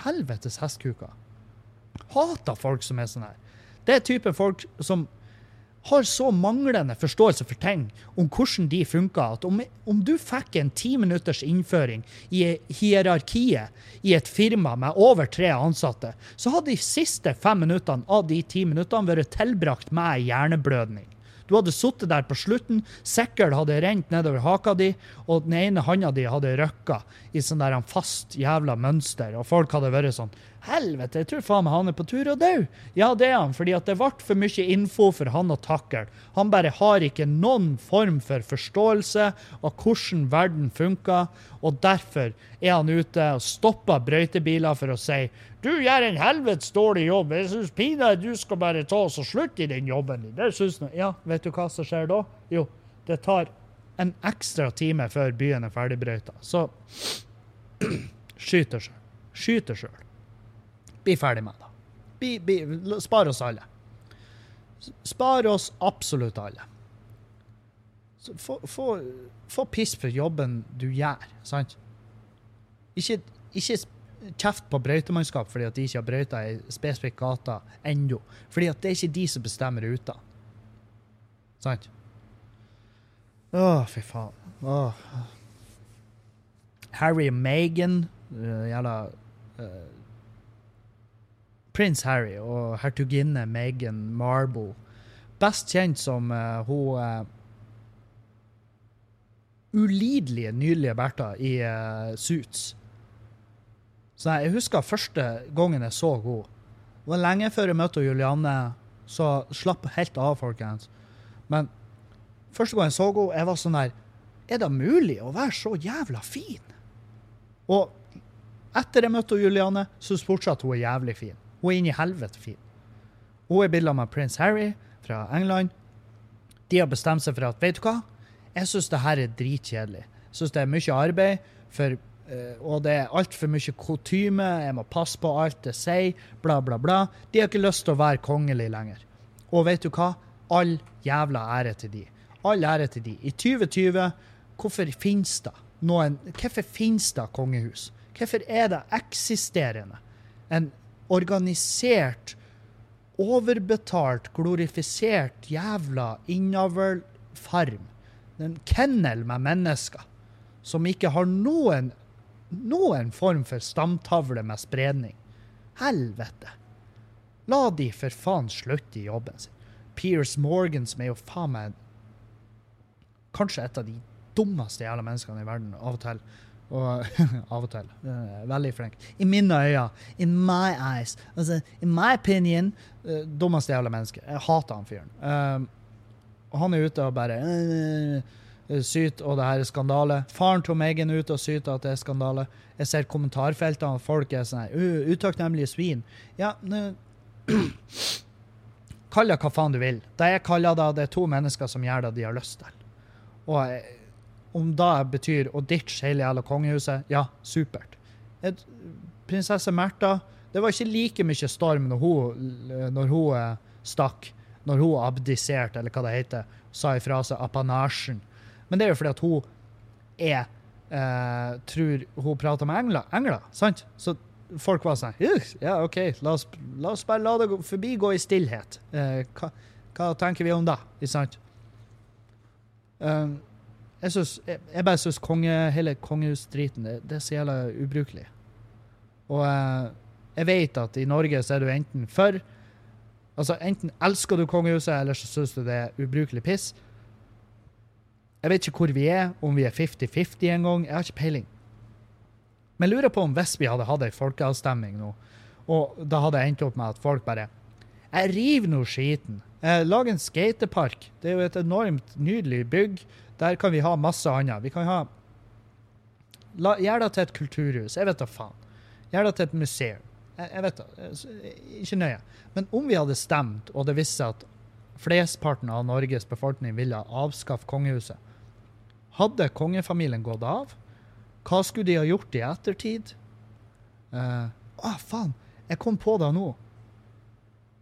helvetes hestkuker. Hater folk som er sånn her. Det er type folk som har så manglende forståelse for ting, om hvordan de funker, at om, om du fikk en ti minutters innføring i hierarkiet i et firma med over tre ansatte, så hadde de siste fem minuttene av de ti minuttene vært tilbrakt med hjerneblødning. Du hadde sittet der på slutten, sikkert hadde rent nedover haka di, og den ene handa di hadde røkka i sånn der en fast jævla mønster, og folk hadde vært sånn Helvete, jeg tror faen meg han er på tur å dø. Ja, det er han, fordi at det ble for mye info for han å takle. Han bare har ikke noen form for forståelse av hvordan verden funker, og derfor er han ute og stopper brøytebiler for å si du gjør en helvetes dårlig jobb. Jeg syns pinadø du skal bare ta oss og slutte i den jobben din. Det synes jeg. Ja, vet du hva som skjer da? Jo, det tar en ekstra time før byen er ferdigbrøyta. Så skyt deg sjøl. Skyt deg sjøl. Bli ferdig med det. Bli, bli, spar oss alle. Spar oss absolutt alle. Få, få, få piss for jobben du gjør, sant? Ikke, ikke kjeft på brøytemannskap fordi at de ikke har brøyta ei spesifikk gate ennå. Fordi det er ikke de som bestemmer ruta. Sant? Å, fy faen. Åh. Harry og Meghan, uh, jævla uh, Prins Harry og hertuginne Meghan Marble. Best kjent som uh, hun uh, ulidelige, nydelige Bertha i uh, Suits. Så jeg husker første gangen jeg så henne. Det var lenge før jeg møtte Julianne, så slapp helt av, folkens. Men første gang jeg så henne, jeg var sånn der Er det mulig å være så jævla fin? Og etter jeg møtte Julianne, så fortsatt hun er jævlig fin. Hun er inni helvete fin. Hun er bilda med prins Harry fra England. De har bestemt seg for at vet du hva? Jeg syns det her er dritkjedelig. Jeg syns det er mye arbeid, for, og det er altfor mye kutyme. Jeg må passe på alt det sier, bla, bla, bla. De har ikke lyst til å være kongelig lenger. Og vet du hva? All jævla ære til de. All ære til de. I 2020, hvorfor finnes det noen Hvorfor finnes det kongehus? Hvorfor er det eksisterende? En organisert, overbetalt, glorifisert jævla innavlfarm. En kennel med mennesker som ikke har noen, noen form for stamtavle med spredning. Helvete. La de for faen slutte i jobben sin. Piers Morgan, som er jo faen meg kanskje et av de dummeste jævla menneskene i verden av og til. Og av og til. Uh, veldig flink. I mine øyne. In my eyes. Altså, in my opinion, uh, dummeste jævla menneske. Jeg hater han fyren. Uh, og han er ute og bare syter, og det her er skandale. Faren til Megan er ute og syter at det er skandale. Jeg ser kommentarfeltene, folk er sånn her Utakknemlige svin. Ja, Kall det hva faen du vil. Det jeg det, det er to mennesker som gjør det de har lyst til. Og om det betyr å ditche hele jævla kongehuset, ja, supert. Et, prinsesse Märtha Det var ikke like mye storm når hun, når hun eh, stakk, når hun abdiserte, eller hva det heter, sa ifra seg apanasjen. Men det er jo fordi at hun er eh, Tror hun prater med engler, engler sant? Så folk var sånn Ja, OK, la oss, la oss bare la det forbigå i stillhet. Eh, hva, hva, tenker vi om det? Ikke sant? Um, jeg, synes, jeg, jeg, bare syns konge, hele kongehusdriten det, det, er så jævla ubrukelig. Og uh, jeg vet at i Norge så er du enten for Altså, enten elsker du kongehuset, eller så syns du det er ubrukelig piss. Jeg vet ikke hvor vi er, om vi er 50-50 en gang. Jeg har ikke peiling. Men jeg lurer på om hvis vi hadde hatt ei folkeavstemning nå, og da hadde jeg endt opp med at folk bare Jeg river nå skiten. Lag lager en skatepark. Det er jo et enormt nydelig bygg. Der kan vi ha masse annet. Vi kan ha Gjør det til et kulturhus. Jeg vet da faen. Gjør det til et museum. Jeg, vet da. Ikke nøye. Men om vi hadde stemt, og det viste seg at flestparten av Norges befolkning ville avskaffe kongehuset, hadde kongefamilien gått av? Hva skulle de ha gjort i ettertid? Å, uh, ah, faen! Jeg kom på det nå.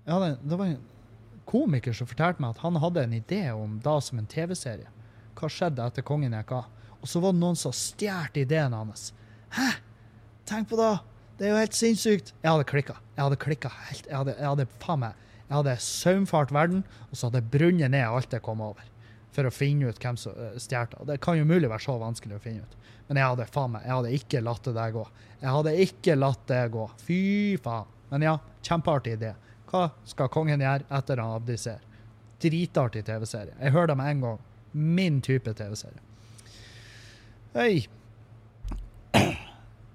Ja, det, det var en komiker som fortalte meg at han hadde en idé om det som en TV-serie. Hva skjedde etter kongen gikk av? Og så var det noen som stjal ideen hans. Hæ? Tenk på det! Det er jo helt sinnssykt! Jeg hadde klikka. Jeg hadde klikka helt. Jeg hadde, jeg hadde faen meg jeg hadde saumfart verden, og så hadde jeg brunnet ned alt jeg kom over. For å finne ut hvem som uh, stjal det. Kan jo mulig være så vanskelig å finne ut. Men jeg hadde faen meg, jeg hadde ikke latt det der gå. Jeg hadde ikke latt det gå. Fy faen. Men ja, kjempeartig idé. Hva skal kongen gjøre etter han abdiserer? dritartig TV-serie. Jeg hører det med en gang. Min type TV-serie. Hei.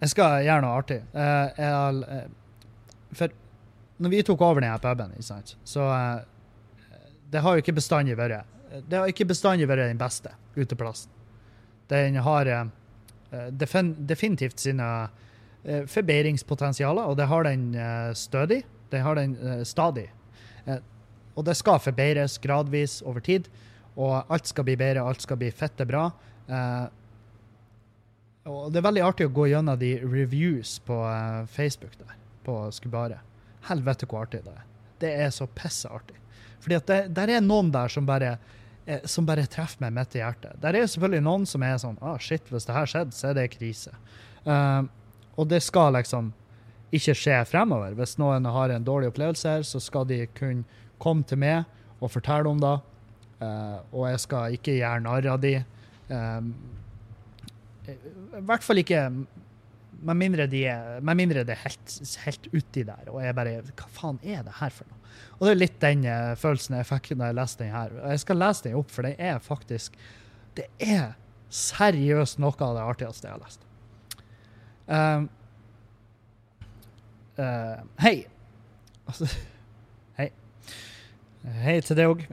Jeg skal gjøre noe artig. Eh, jeg, eh, for når vi tok over denne puben, så eh, Det har jo ikke bestandig vært Det har ikke bestandig vært den beste uteplassen. Den har eh, defin, definitivt sine eh, forbedringspotensialer, og det har den eh, stødig. Det har den stadig. Og det skal forbedres gradvis over tid, og alt skal bli bedre, alt skal bli fette bra. Og det er veldig artig å gå gjennom de reviews på Facebook der, på Skubare. Helvete hvor artig det er. Det er så pisseartig. Fordi at det der er noen der som bare, eh, som bare treffer meg midt i hjertet. Der er selvfølgelig noen som er sånn ah, shit, hvis det her skjedde, så er det krise. Eh, og det skal liksom ikke skje fremover. Hvis noen har en dårlig opplevelse her, så skal de kunne komme til meg og fortelle om det. Uh, og jeg skal ikke gjøre narr av de. Eh, I hvert fall ikke med mindre, de er, med mindre det er helt, helt uti der. Og jeg bare Hva faen er det her for noe? Og det er litt den eh, følelsen jeg fikk da jeg leste den her. Jeg skal lese den opp, for den er faktisk Det er seriøst noe av det artigste jeg har lest. Um, uh, hei. Altså, hei. Hei til deg òg.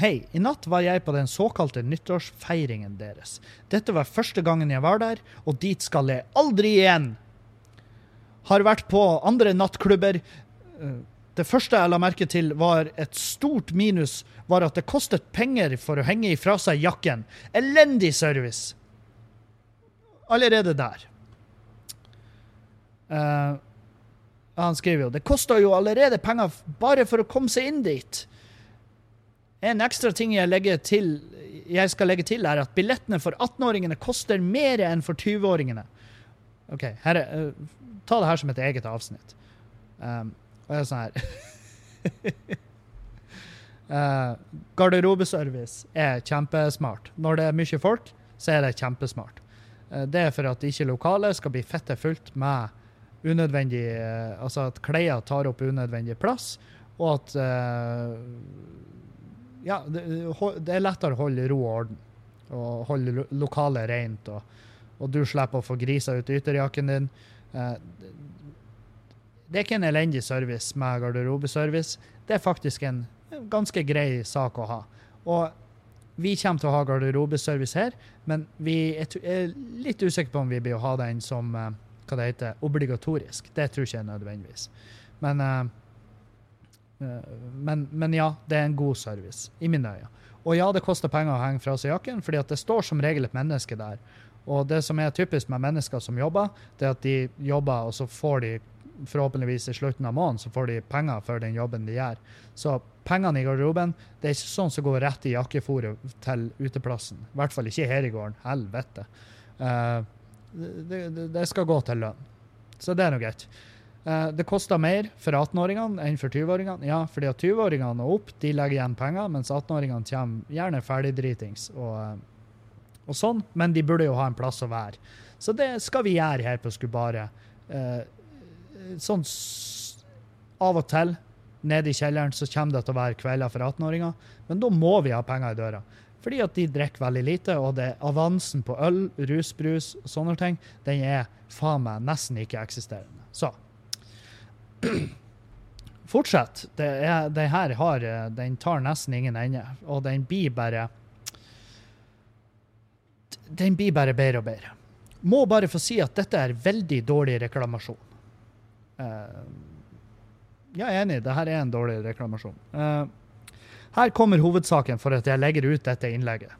Hei. I natt var jeg på den såkalte nyttårsfeiringen deres. Dette var første gangen jeg var der, og dit skal jeg aldri igjen. Har vært på andre nattklubber. Eh, Det første jeg la merke til, var et stort minus var at det kostet penger for å henge ifra seg jakken. Elendig service. Allerede der. Uh, han skriver jo det koster jo allerede penger bare for å komme seg inn dit. En ekstra ting jeg, til, jeg skal legge til, er at billettene for 18-åringene koster mer enn for 20-åringene. OK, her er, eh, ta det her som et eget avsnitt. Um, og jeg er sånn her Uh, Garderobeservice er kjempesmart. Når det er mye folk, så er det kjempesmart. Uh, det er for at ikke lokalet skal bli fette fullt med unødvendig uh, Altså at klær tar opp unødvendig plass, og at Ja, det, det er lettere å holde ro og orden. Og holde lo lokalet rent, og, og du slipper å få griser ut ytterjakken din. Eh, det er ikke en elendig service med garderobeservice. Det er faktisk en ganske grei sak å ha. Og vi kommer til å ha garderobeservice her, men vi er litt usikre på om vi blir å ha den som eh, hva det heter, obligatorisk. Det tror jeg ikke er nødvendigvis. Men, eh, men, men ja, det er en god service, i mine øyne. Og ja, det koster penger å henge fra seg jakken, fordi det står som regel et menneske der. Og det som er typisk med mennesker som jobber, det er at de jobber, og så får de forhåpentligvis i slutten av måneden så får de penger for den jobben de gjør. Så pengene i garderoben det er ikke sånn som går rett i jakkefòret til uteplassen. I hvert fall ikke her i gården. Helvete. Uh, det, det, det skal gå til lønn. Så det er nå greit. Eh, det koster mer for 18-åringene enn for 20-åringene. Ja, fordi at 20-åringene og opp de legger igjen penger, mens 18-åringene kommer gjerne ferdigdritings og, eh, og sånn, men de burde jo ha en plass å være. Så det skal vi gjøre her på Skubare. Eh, sånn av og til nede i kjelleren så kommer det til å være kvelder for 18-åringer, men da må vi ha penger i døra. Fordi at de drikker veldig lite, og det avansen på øl, rusbrus og sånne ting, den er faen meg nesten ikke eksisterende. Så Fortsett. Det er, den her har eh, Den tar nesten ingen ende, og den blir bare Den blir bare bedre og bedre. Må bare få si at dette er veldig dårlig reklamasjon. Eh, jeg er enig. Dette er en dårlig reklamasjon. Eh, her kommer hovedsaken for at jeg legger ut dette innlegget.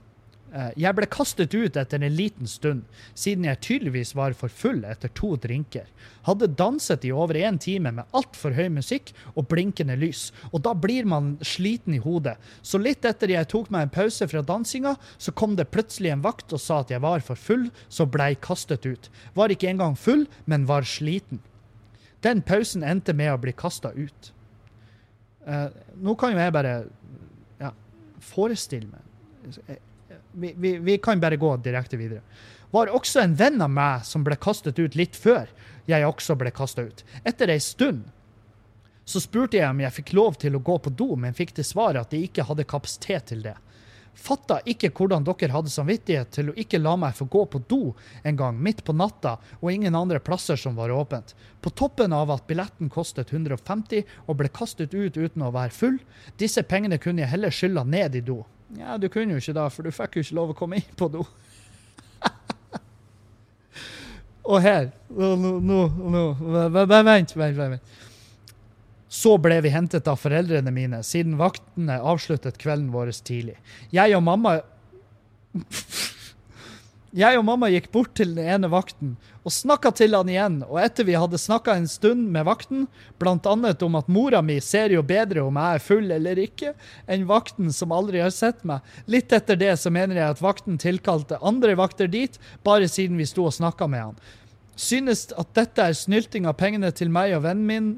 Eh, jeg ble kastet ut etter en liten stund, siden jeg tydeligvis var for full etter to drinker. Hadde danset i over en time med altfor høy musikk og blinkende lys, og da blir man sliten i hodet. Så litt etter jeg tok meg en pause fra dansinga, så kom det plutselig en vakt og sa at jeg var for full, så blei kastet ut. Var ikke engang full, men var sliten. Den pausen endte med å bli kasta ut. Uh, nå kan jo jeg bare ja, forestille meg vi, vi, kan bare gå direkte videre. Var også en venn av meg som ble kastet ut litt før jeg også ble kasta ut. Etter ei stund Så spurte jeg om jeg fikk lov til å gå på do, men fikk til svar at de ikke hadde kapasitet til det. Fatta ikke hvordan dere hadde samvittighet til å ikke la meg få gå på do en gang midt på natta og ingen andre plasser som var åpent. På toppen av at billetten kostet 150 og ble kastet ut uten å være full. Disse pengene kunne jeg heller skylla ned i do. Ja, du kunne jo ikke da, for du fikk jo ikke lov å komme inn på do. og her Nå, Vent, vent, vent. Så ble vi hentet av foreldrene mine, siden vaktene avsluttet kvelden vår tidlig. Jeg og mamma Jeg og mamma gikk bort til den ene vakten og snakka til han igjen, og etter vi hadde snakka en stund med vakten, blant annet om at mora mi ser jo bedre om jeg er full eller ikke, enn vakten som aldri har sett meg, litt etter det så mener jeg at vakten tilkalte andre vakter dit, bare siden vi sto og snakka med han. Synes at dette er snylting av pengene til meg og vennen min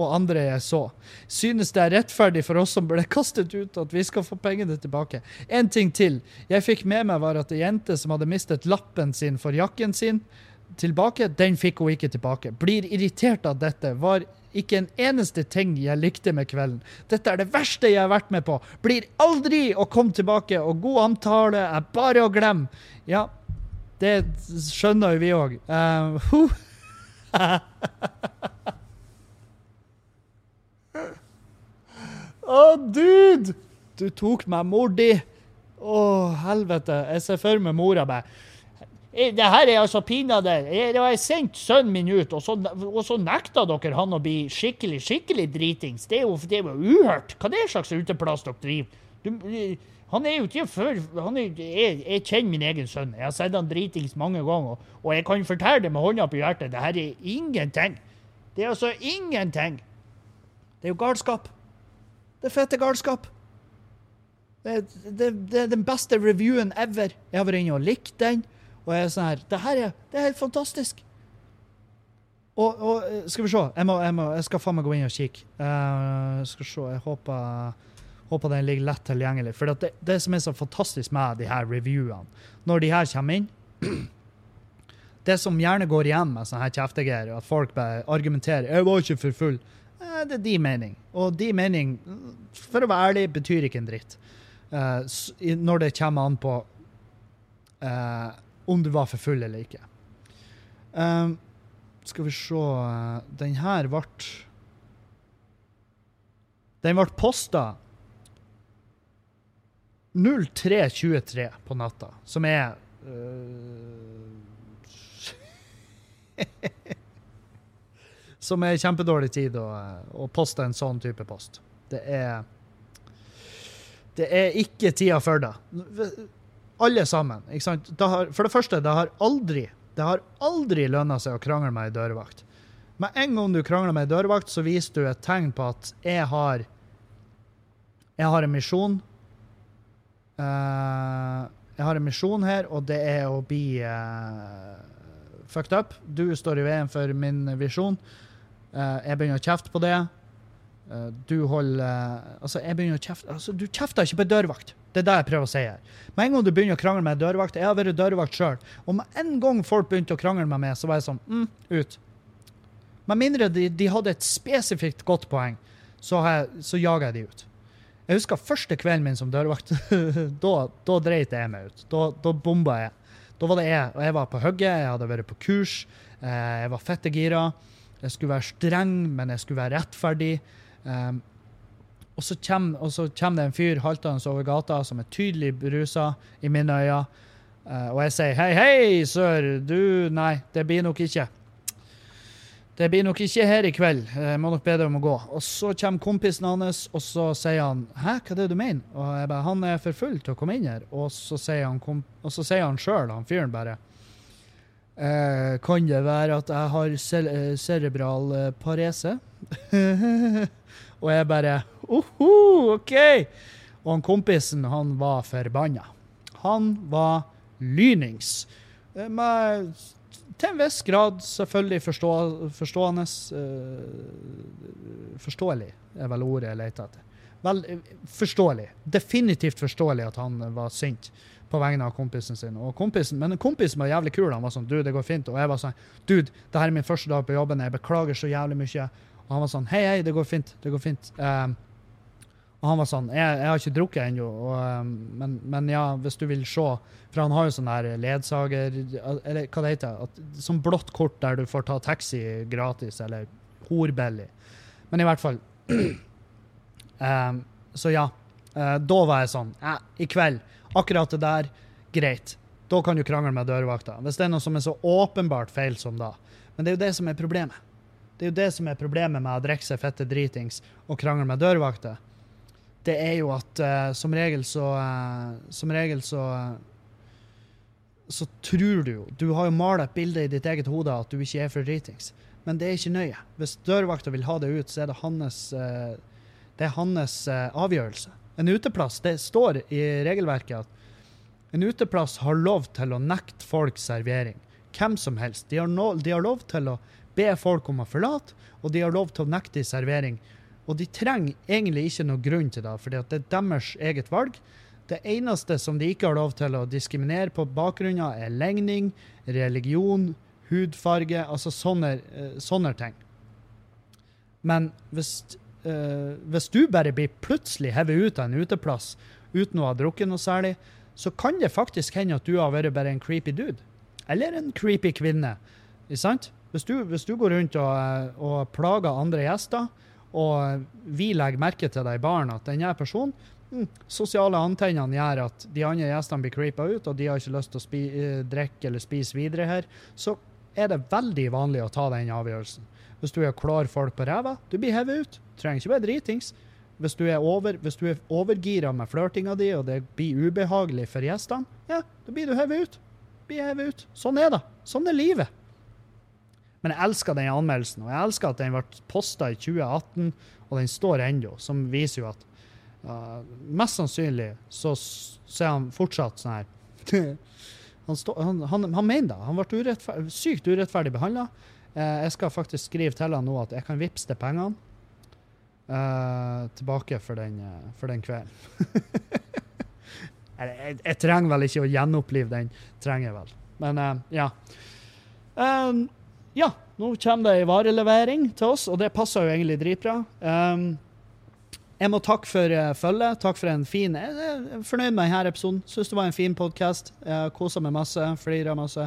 og andre jeg så. Synes det er rettferdig for oss som ble kastet ut, at vi skal få pengene tilbake. En ting til. Jeg fikk med meg var at ei jente som hadde mistet lappen sin for jakken sin, tilbake, den fikk hun ikke tilbake. Blir irritert av dette. Var ikke en eneste ting jeg likte med kvelden. Dette er det verste jeg har vært med på. Blir aldri å komme tilbake, og god antale er bare å glemme. Ja, det skjønner jo vi òg. Uh, Å, dude! Du tok meg mor di. Å, helvete. Jeg ser for meg mora meg. Det her er altså pinadø Jeg har sendt sønnen min ut, og så, og så, nekta dere han å bli skikkelig skikkelig dritings. Det er jo, det er jo uhørt. Hva er det slags uteplass dere driver? Du, han er jo ikke før er, jeg, jeg, kjenner min egen sønn. Jeg har sett han dritings mange ganger. Og jeg kan fortelle det med hånda på hjertet. Det her er ingenting. Det er altså ingenting. Det er jo galskap. Det er fette galskap. Det, det, det, er den beste reviewen ever. Jeg har vært inne og likt den. Og jeg er sånn her Det her er, det er helt fantastisk. Og, og, skal vi se. Jeg, må, jeg, må, jeg skal faen meg gå inn og kikke. Uh, skal se. Jeg håper, håper den ligger lett tilgjengelig. For det, det som er så fantastisk med de her reviewene, når de her kommer inn Det som gjerne går igjen med sånne her kjeftegreier, at folk bare argumenterer 'Jeg var ikke for full'. Eh, det er de mening. Og de mening, for å være ærlig, betyr ikke en dritt. Uh, når det kommer an på uh, om du var for full eller ikke. Um, skal vi se Den her ble Den ble posta 03.23 på natta, som er uh, som er kjempedårlig tid å, å, poste en sånn type post. Det er Det er ikke tida for det. Alle sammen. ikke sant? Det har, for det første, det har aldri det har aldri lønna seg å krangle med ei dørvakt. Med en gang du krangler med ei dørvakt, så viser du et tegn på at jeg har Jeg har en misjon. Uh, jeg har en misjon her, og det er å bli uh, fucked up. Du står i veien for min visjon. Uh, jeg begynner å kjefte på det. Uh, du holder uh, Altså, jeg begynner å kjefte altså, Du kjefter ikke på dørvakt. Det er det jeg prøver å si her. Med en gang du begynner å krangle med dørvakt Jeg har vært dørvakt sjøl. Og med en gang folk begynte å krangle med meg, så var jeg sånn mm, ut. Med mindre de, de, hadde et spesifikt godt poeng, så, jeg, så jager jeg de ut. Jeg husker første kvelden min som dørvakt. da, da dreit jeg meg ut. Da, da bomba jeg. Da var det jeg, og jeg var på hugget, jeg hadde vært på kurs, jeg var fette gira. Jeg skulle være streng, men jeg skulle være rettferdig. Um, og, så kommer, og det en fyr haltende over gata som er tydelig berusa i mine øyne. Uh, og jeg sier hei, hei, sør, du Nei, det blir nok ikke. Det blir nok ikke her i kveld. Jeg må nok be deg om å gå. Og så kommer kompisen hans, og så sier han Hæ, hva er det du mener? Og jeg bare Han er for full til å komme inn her. Og så sier han, og han han fyren bare Eh, kan det være at jeg har eh, cerebral eh, parese? og jeg bare Oho, OK! Og han kompisen, han var forbanna. Han var lynings. Eh, med, til en viss grad selvfølgelig forstå, forstående. Forståelig er vel ordet jeg leter etter. Vel, forståelig. Definitivt forståelig at han var sint på vegne av kompisen sin. Og kompisen, men kompisen var jævlig kul. Han var sånn Du, det går fint. Og jeg var sånn Dude, det her er min første dag på jobben. Jeg beklager så jævlig mye. Og han var sånn Hei, hei, det går fint. Det går fint. Um, og han var sånn Jeg, jeg har ikke drukket ennå, um, men, men, ja, hvis du vil se For han har jo sånn der ledsager Eller hva det heter at, Sånn blått kort der du får ta taxi gratis, eller horbillig. Men i hvert fall um, Så ja. Uh, da var jeg sånn ja, I kveld, akkurat det der, greit. Da kan du krangle med dørvakta. Hvis det er noe som er så åpenbart feil som da. Men det er jo det som er problemet. Det er jo det som er problemet med å drikke seg fette dritings og krangle med dørvakter. Det er jo at uh, som regel så uh, Som regel så uh, så tror du jo Du har jo malt et bilde i ditt eget hode at du ikke er for dritings. Men det er ikke nøye. Hvis dørvakta vil ha det ut, så er det hans, det er hans avgjørelse. En uteplass, det står i regelverket at en uteplass har lov til å nekte folk servering. Hvem som helst. De har, no, de har lov til å be folk om å forlate, og de har lov til å nekte servering. Og de trenger egentlig ikke noe grunn til det, for det er deres eget valg. Det eneste som de ikke har lov til å diskriminere på bakgrunn av, er legning, religion, hudfarge, altså sånne, uh, sånne ting. Men hvis, uh, hvis, du bare blir plutselig hevet ut av en uteplass uten å ha drukket noe særlig, så kan det faktisk hende at du har vært bare en creepy dude. Eller en creepy kvinne. Hvis du, hvis du går rundt og, og, plager andre gjester, og vi legger merke til deg i baren at denne personen mm, Sosiale antennene gjør at de andre gjestene blir creepa ut, og de har ikke lyst til å eh, drikke eller spise videre her, så er det veldig vanlig å ta den avgjørelsen. Hvis du er klar folk på ræva, du blir hevet ut. Trenger ikke være dritings. Hvis du er, over, er overgira med flørtinga di, og det blir ubehagelig for gjestene, ja, da blir du hevet ut. Blir hevet ut. Sånn er det. Sånn er livet. Men jeg elsker den anmeldelsen, og jeg elsker at den ble posta i 2018, og den står ennå, som viser jo at uh, Mest sannsynlig så, så, er han fortsatt sånn her han, stå, han, han, han, mener det. Han ble urettferdig, sykt urettferdig behandla. Eh, jeg skal faktisk skrive til han nå at jeg kan vippse de pengene eh, tilbake for den, for den kvelden. jeg, jeg, jeg, trenger vel ikke å gjenopplive den, trenger jeg vel. Men ja. Um, ja, nå kommer det ei varelevering til oss, og det passer jo egentlig dritbra. Um, jeg må takke for uh, følget. Takk for en fin Jeg er fornøyd med denne episoden. Syns det var en fin podkast. Kosa meg masse, flira masse.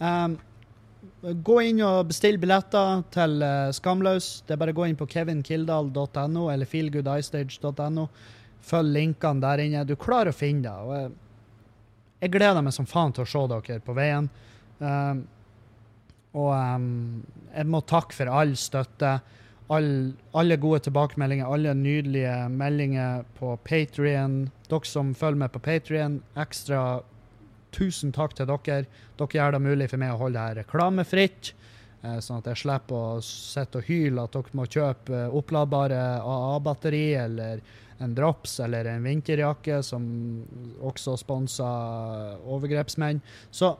Um, gå inn og bestill billetter til uh, Skamløs. Det er bare å gå inn på kevinkildal.no eller feelgoodistage.no. Følg linkene der inne. Du klarer å finne det. Og jeg, jeg gleder meg som faen til å se dere på veien. Um, og um, jeg må takke for all støtte. All, alle gode tilbakemeldinger, alle nydelige meldinger på Patrion. Dere som følger med på Patrion, ekstra tusen takk til dere. Dere gjør det mulig for meg å holde det her reklamefritt, eh, sånn at jeg slipper å sitte og hyle at dere må kjøpe eh, oppladbare AA-batteri eller en drops eller en vinterjakke, som også sponser overgrepsmenn. Så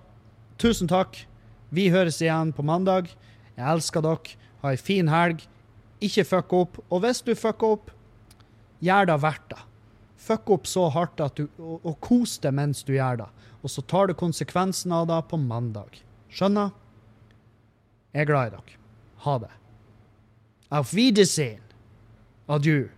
tusen takk. Vi høres igjen på mandag. Jeg elsker dere. Ha ei en fin helg. Ikke fuck opp. Og hvis du fucker opp, gjør det verdt det. Fuck opp så hardt at du, og, og kos deg mens du gjør det. Og så tar du konsekvensen av det på mandag. Skjønner? Jeg er glad i dere. Ha det. Auf Wiedersehen. Adjø.